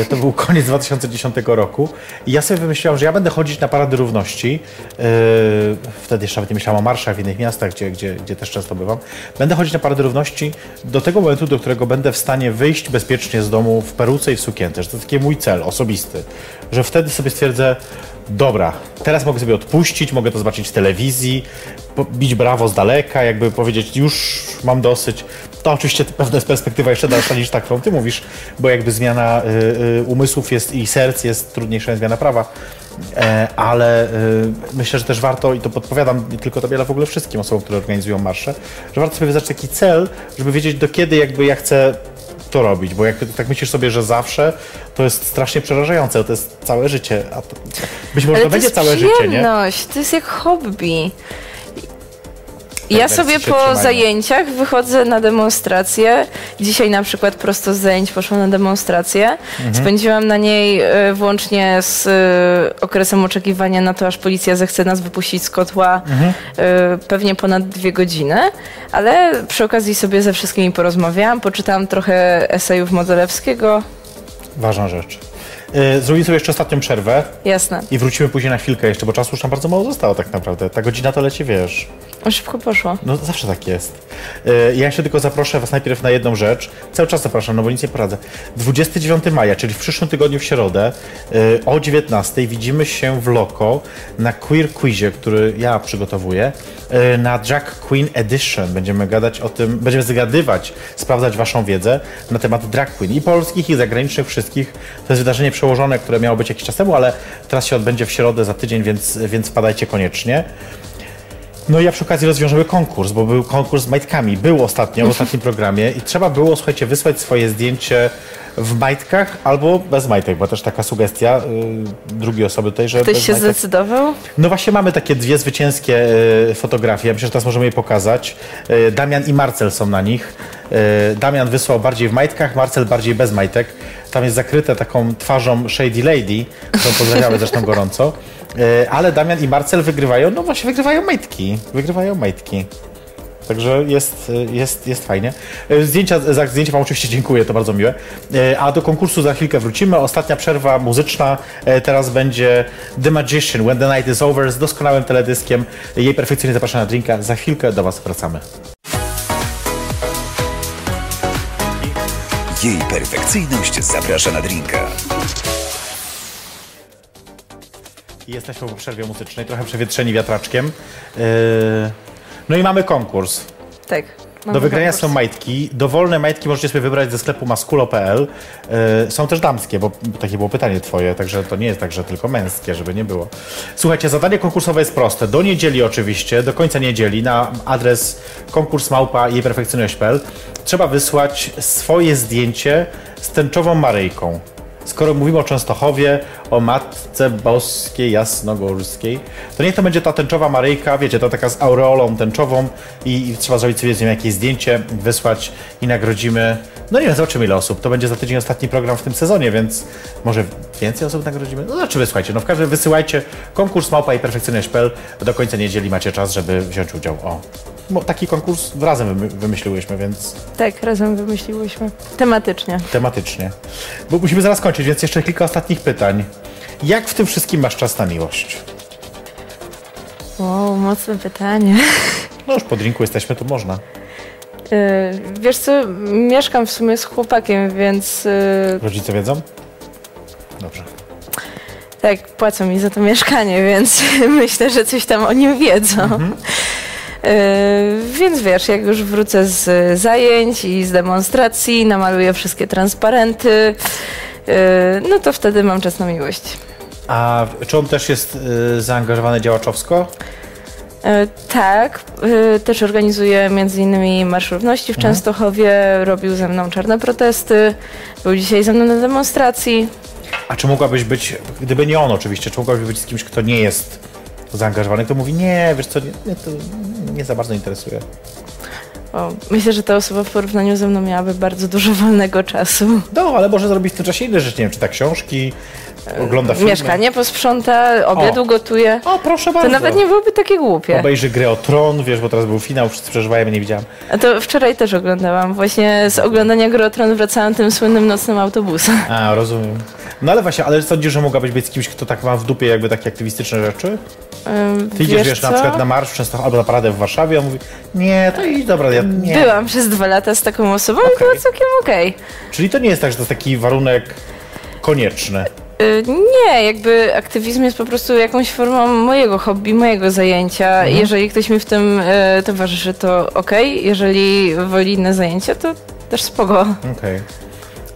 [SPEAKER 2] Y, to był koniec 2010 roku i ja sobie wymyśliłam, że ja będę chodzić na Parady Równości. Y, wtedy jeszcze nawet nie myślałam o marszach w innych miastach, gdzie, gdzie, gdzie też często bywam. Będę chodzić na Parady Równości do tego momentu, do którego będę w stanie wyjść bezpiecznie z domu w peruce i w sukience. Że to taki mój cel osobisty. Że wtedy sobie stwierdzę, dobra, teraz mogę sobie odpuścić, mogę to zobaczyć w telewizji, bić brawo z daleka, jakby powiedzieć, już mam dosyć. To oczywiście pewna jest perspektywa jeszcze dalsza niż ta, którą ty mówisz, bo jakby zmiana y, y, umysłów jest i serc jest trudniejsza niż zmiana prawa. E, ale y, myślę, że też warto, i to podpowiadam nie tylko tobie, ale w ogóle wszystkim osobom, które organizują marsze, że warto sobie wyznaczyć taki cel, żeby wiedzieć do kiedy jakby ja chcę to robić, bo jak tak myślisz sobie, że zawsze, to jest strasznie przerażające, to jest całe życie, a to, być może
[SPEAKER 3] Ale
[SPEAKER 2] to będzie
[SPEAKER 3] jest
[SPEAKER 2] całe życie, nie?
[SPEAKER 3] to jest jak hobby. Ja sobie po zajęciach wychodzę na demonstrację. Dzisiaj na przykład prosto z zajęć poszłam na demonstrację.
[SPEAKER 2] Mhm.
[SPEAKER 3] Spędziłam na niej e, włącznie z e, okresem oczekiwania na to, aż policja zechce nas wypuścić z kotła
[SPEAKER 2] Mhm.
[SPEAKER 3] e, pewnie ponad dwie godziny. Ale przy okazji sobie ze wszystkimi porozmawiałam, poczytałam trochę esejów Modzelewskiego.
[SPEAKER 2] Ważna rzecz. Y, Zrobimy sobie jeszcze ostatnią przerwę
[SPEAKER 3] Jasne.
[SPEAKER 2] i wrócimy później na chwilkę jeszcze, bo czasu już nam bardzo mało zostało tak naprawdę. Ta godzina to leci, wiesz.
[SPEAKER 3] O, szybko poszło.
[SPEAKER 2] No zawsze tak jest. Y, Ja jeszcze tylko zaproszę Was najpierw na jedną rzecz. Cały czas zapraszam, no bo nic nie poradzę. 29 maja, czyli w przyszłym tygodniu w środę y, o 19 widzimy się w Loko na Queer Quizie, który ja przygotowuję, y, na Drag Queen Edition. Będziemy gadać o tym, będziemy zagadywać, sprawdzać Waszą wiedzę na temat drag queen i polskich i zagranicznych wszystkich. To jest wydarzenie przełożone, które miało być jakiś czas temu, ale teraz się odbędzie w środę za tydzień, więc, więc wpadajcie koniecznie. No i ja przy okazji rozwiążemy konkurs, bo był konkurs z majtkami. Był ostatnio w ostatnim programie i trzeba było, słuchajcie, wysłać swoje zdjęcie w majtkach albo bez majtek, bo też taka sugestia y, drugiej osoby tutaj, że
[SPEAKER 3] Ktoś się
[SPEAKER 2] majtek.
[SPEAKER 3] zdecydował?
[SPEAKER 2] No właśnie mamy takie dwie zwycięskie y, fotografie. Myślę, że teraz możemy je pokazać. Y, Damian i Marcel są na nich. Damian wysłał bardziej w majtkach, Marcel bardziej bez majtek. Tam jest zakryte taką twarzą Shady Lady, którą pozdrawiamy zresztą gorąco. Y, Ale Damian i Marcel wygrywają, no właśnie wygrywają majtki. Wygrywają majtki. Także jest, jest, jest fajnie. E, Zdjęcia, za zdjęcie Wam oczywiście dziękuję, to bardzo miłe. E, A do konkursu za chwilkę wrócimy. Ostatnia przerwa muzyczna. E, Teraz będzie The Magician, When the Night is Over z doskonałym teledyskiem. Jej perfekcyjnie zapraszam na drinka. Za chwilkę do Was wracamy.
[SPEAKER 1] Jej perfekcyjność zaprasza na drinka.
[SPEAKER 2] Jesteśmy po przerwie muzycznej, trochę przewietrzeni wiatraczkiem. E, No i mamy konkurs.
[SPEAKER 3] Tak.
[SPEAKER 2] Do wygrania są majtki. Dowolne majtki możecie sobie wybrać ze sklepu maskulo.pl. Yy, są też damskie, bo takie było pytanie twoje, także to nie jest tak, że tylko męskie, żeby nie było. Słuchajcie, zadanie konkursowe jest proste. Do niedzieli oczywiście, do końca niedzieli na adres konkurs małpa jej perfekcyjność.pl trzeba wysłać swoje zdjęcie z tęczową Maryjką. Skoro mówimy o Częstochowie, o Matce Boskiej Jasnogórskiej, to niech to będzie ta tęczowa Maryjka, wiecie, to taka z aureolą tęczową i, i trzeba zrobić sobie z nią jakieś zdjęcie, wysłać i nagrodzimy, no nie wiem, zobaczymy ile osób. To będzie za tydzień ostatni program w tym sezonie, więc może więcej osób nagrodzimy? No zobaczymy, słuchajcie, no w każdym wysyłajcie konkurs małpa i perfekcyjność.pl, do końca niedzieli macie czas, żeby wziąć udział. O, taki konkurs razem wymy- wymyśliłyśmy, więc
[SPEAKER 3] Tak, razem wymyśliłyśmy. Tematycznie.
[SPEAKER 2] tematycznie. Bo musimy zaraz kończyć, więc jeszcze kilka ostatnich pytań. Jak w tym wszystkim masz czas na miłość?
[SPEAKER 3] Wow, mocne pytanie.
[SPEAKER 2] No już po drinku jesteśmy, tu można.
[SPEAKER 3] Yy, Wiesz co, mieszkam w sumie z chłopakiem, więc yy,
[SPEAKER 2] Rodzice wiedzą? Dobrze.
[SPEAKER 3] tak, płacą mi za to mieszkanie, więc myślę, że coś tam o nim wiedzą. Yy, więc wiesz, jak już wrócę z zajęć i z demonstracji, namaluję wszystkie transparenty, yy, no to wtedy mam czas na miłość.
[SPEAKER 2] A czy on też jest y, zaangażowany działaczowsko?
[SPEAKER 3] E, Tak, też organizuje między innymi Marsz Równości w Częstochowie, robił ze mną czarne protesty, był dzisiaj ze mną na demonstracji.
[SPEAKER 2] A czy mogłabyś być, gdyby nie on oczywiście, czy mogłabyś być z kimś, kto nie jest zaangażowany, kto mówi, nie, wiesz co, nie, nie, to nie za bardzo interesuje.
[SPEAKER 3] O, myślę, że ta osoba w porównaniu ze mną miałaby bardzo dużo wolnego czasu.
[SPEAKER 2] No, ale może zrobić w tym czasie inne rzeczy, nie wiem, czyta książki, ogląda filmy.
[SPEAKER 3] Mieszkanie posprząta, obiad
[SPEAKER 2] O.
[SPEAKER 3] ugotuje.
[SPEAKER 2] O, proszę
[SPEAKER 3] To
[SPEAKER 2] bardzo.
[SPEAKER 3] nawet nie byłoby takie głupie.
[SPEAKER 2] Obejrzy grę o Tron, wiesz, bo teraz był finał, wszyscy przeżywają, ja nie widziałam.
[SPEAKER 3] A to wczoraj też oglądałam. Właśnie z oglądania Gry o Tron wracałam tym słynnym nocnym autobusem.
[SPEAKER 2] A, rozumiem. No ale właśnie, ale sądzisz, że mogłabyś być z kimś, kto tak ma w dupie jakby takie aktywistyczne rzeczy?
[SPEAKER 3] Ym,
[SPEAKER 2] Ty idziesz, wiesz, na
[SPEAKER 3] co?
[SPEAKER 2] przykład na marsz często, albo na paradę w Warszawie, on mówi, nie, to idź, dobra, ja nie.
[SPEAKER 3] Byłam przez dwa lata z taką osobą i
[SPEAKER 2] Okej.
[SPEAKER 3] było całkiem okej.
[SPEAKER 2] Czyli to nie jest tak, że to jest taki warunek konieczny.
[SPEAKER 3] Y, Nie, jakby aktywizm jest po prostu jakąś formą mojego hobby, mojego zajęcia.
[SPEAKER 2] Mhm.
[SPEAKER 3] Jeżeli ktoś mi w tym y, towarzyszy, to okej. Jeżeli woli inne zajęcia, to też spoko.
[SPEAKER 2] Okej.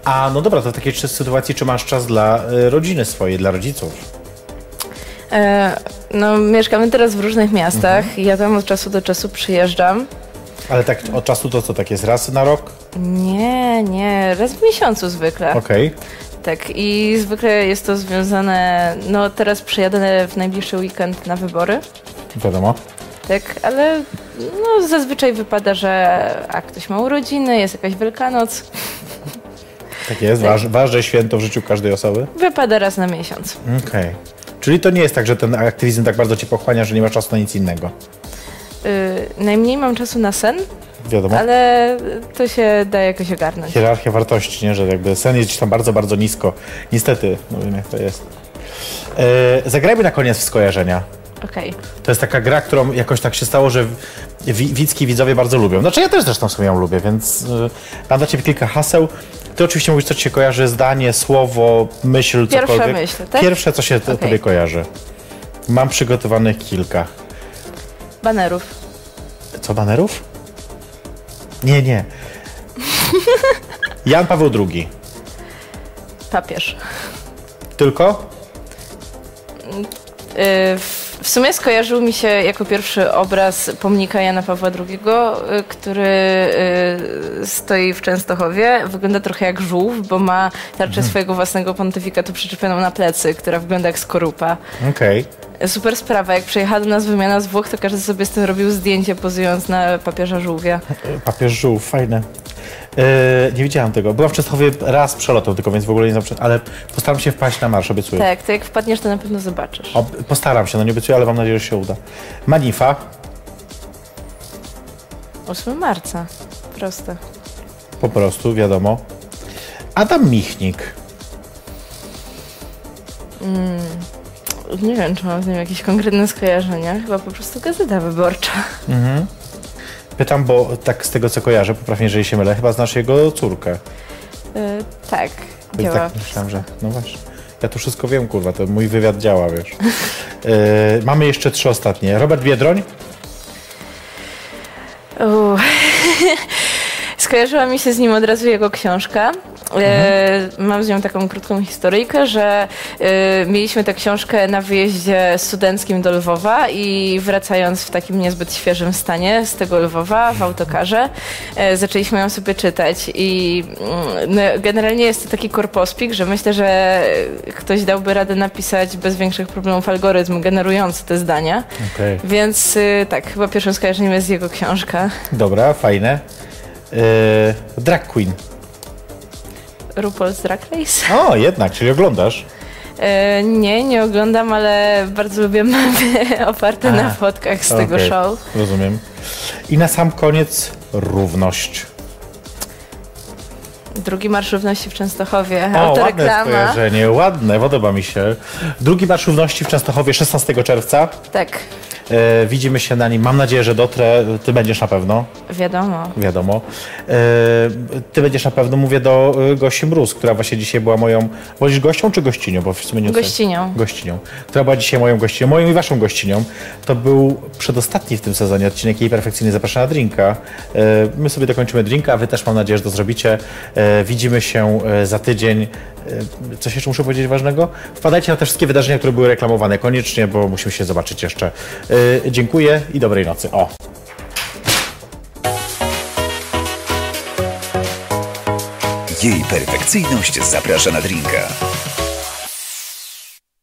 [SPEAKER 2] A no dobra, to w takiej sytuacji, czy masz czas dla y, rodziny swojej, dla rodziców?
[SPEAKER 3] E, no, mieszkamy teraz w różnych miastach.
[SPEAKER 2] Mhm.
[SPEAKER 3] Ja tam od czasu do czasu przyjeżdżam.
[SPEAKER 2] Ale tak od czasu to co, tak jest raz na rok?
[SPEAKER 3] Nie, nie, raz w miesiącu zwykle.
[SPEAKER 2] Okej.
[SPEAKER 3] Tak, i zwykle jest to związane, no teraz przyjadę w najbliższy weekend na wybory.
[SPEAKER 2] Wiadomo.
[SPEAKER 3] Tak, ale no, zazwyczaj wypada, że a ktoś ma urodziny, jest jakaś Wielkanoc.
[SPEAKER 2] Tak jest, waż, ważne święto w życiu każdej osoby.
[SPEAKER 3] Wypada raz na miesiąc.
[SPEAKER 2] Okej. Czyli to nie jest tak, że ten aktywizm tak bardzo cię pochłania, że nie ma czasu na nic innego.
[SPEAKER 3] Yy, najmniej mam czasu na sen,
[SPEAKER 2] wiadomo.
[SPEAKER 3] Ale to się da jakoś ogarnąć.
[SPEAKER 2] Hierarchia wartości, nie? że jakby sen jest gdzieś tam bardzo, bardzo nisko. Niestety, no wiem jak to jest. E, zagrajmy na koniec w skojarzenia.
[SPEAKER 3] Okej.
[SPEAKER 2] To jest taka gra, którą jakoś tak się stało, że wi- widzki widzowie bardzo lubią. Znaczy ja też zresztą sobie ją lubię, więc y, mam dla ciebie kilka haseł. Ty oczywiście mówisz, co ci się kojarzy, zdanie, słowo, myśl,
[SPEAKER 3] Pierwsza
[SPEAKER 2] cokolwiek.
[SPEAKER 3] myśl, tak?
[SPEAKER 2] Pierwsze, co się
[SPEAKER 3] Okej.
[SPEAKER 2] tobie kojarzy. Mam przygotowanych kilka.
[SPEAKER 3] Banerów.
[SPEAKER 2] Co, banerów? Nie, nie. Jan Paweł II.
[SPEAKER 3] Papież.
[SPEAKER 2] Tylko?
[SPEAKER 3] Y, W w sumie skojarzył mi się jako pierwszy obraz pomnika Jana Pawła II, y, który y, stoi w Częstochowie. Wygląda trochę jak żółw, bo ma tarczę swojego własnego pontyfikatu przyczepioną na plecy, która wygląda jak skorupa.
[SPEAKER 2] Okej.
[SPEAKER 3] Super sprawa. Jak przyjechała do nas wymiana z Włoch, to każdy sobie z tym robił zdjęcie, pozując na papieża żółwia.
[SPEAKER 2] Papież żółw, fajne. E, nie widziałam tego. Byłam w Częstochowie raz przelotą tylko, więc w ogóle nie znam, ale postaram się wpaść na marsz, obiecuję.
[SPEAKER 3] Tak, to jak wpadniesz, to na pewno zobaczysz.
[SPEAKER 2] O, postaram się, no nie obiecuję, ale mam nadzieję, że się uda. Manifa,
[SPEAKER 3] 8 marca. Proste.
[SPEAKER 2] po prostu, wiadomo. Adam Michnik.
[SPEAKER 3] Nie wiem, czy mam z nim jakieś konkretne skojarzenia. Chyba po prostu gazeta wyborcza.
[SPEAKER 2] Pytam, bo tak z tego co kojarzę, poprawnie, jeżeli się mylę, chyba znasz jego córkę.
[SPEAKER 3] Y, tak,
[SPEAKER 2] Więc
[SPEAKER 3] działa.
[SPEAKER 2] tak myślałem, że no właśnie. Ja tu wszystko wiem, kurwa, to mój wywiad działa, wiesz. E, mamy jeszcze trzy ostatnie. Robert Biedroń.
[SPEAKER 3] Uuu. Skojarzyła mi się z nim od razu jego książka. E, mam z nią taką krótką historyjkę, że e, mieliśmy tę książkę na wyjeździe studenckim do Lwowa i wracając w takim niezbyt świeżym stanie z tego Lwowa w autokarze, e, zaczęliśmy ją sobie czytać i mm, no, generalnie jest to taki korpospik, że myślę, że ktoś dałby radę napisać bez większych problemów algorytm generujący te zdania.
[SPEAKER 2] Okej.
[SPEAKER 3] Więc y, tak, chyba pierwszym skojarzeniem jest jego książka.
[SPEAKER 2] Dobra, fajne. E, drag Queen.
[SPEAKER 3] RuPaul's Drag Race.
[SPEAKER 2] O, jednak, czyli oglądasz.
[SPEAKER 3] E, nie, nie oglądam, ale bardzo lubię memy oparte
[SPEAKER 2] A,
[SPEAKER 3] na fotkach z tego
[SPEAKER 2] Okej,
[SPEAKER 3] show.
[SPEAKER 2] Rozumiem. I na sam koniec równość.
[SPEAKER 3] Drugi Marsz Równości w Częstochowie.
[SPEAKER 2] O, ładne skojarzenie, ładne, podoba mi się. Drugi Marsz Równości w Częstochowie 16 czerwca.
[SPEAKER 3] Tak,
[SPEAKER 2] E, widzimy się na nim. Mam nadzieję, że dotrę. Ty będziesz na pewno,
[SPEAKER 3] wiadomo.
[SPEAKER 2] wiadomo. E, ty będziesz na pewno, mówię do e, Gosi Mróz, która właśnie dzisiaj była moją... Wolisz gością czy gościnią? Bo w sumie nie
[SPEAKER 3] Gościnią.
[SPEAKER 2] Gościnią. Która była dzisiaj moją gościnią, moją i waszą gościnią. To był przedostatni w tym sezonie odcinek jej perfekcyjnie zaprasza na drinka. E, my sobie dokończymy drinka, a wy też mam nadzieję, że to zrobicie. Widzimy się za tydzień. E, Coś jeszcze muszę powiedzieć ważnego? Wpadajcie na te wszystkie wydarzenia, które były reklamowane koniecznie, bo musimy się zobaczyć jeszcze. E, Dziękuję i dobrej nocy. O!
[SPEAKER 1] Jej perfekcyjność zaprasza na drinka.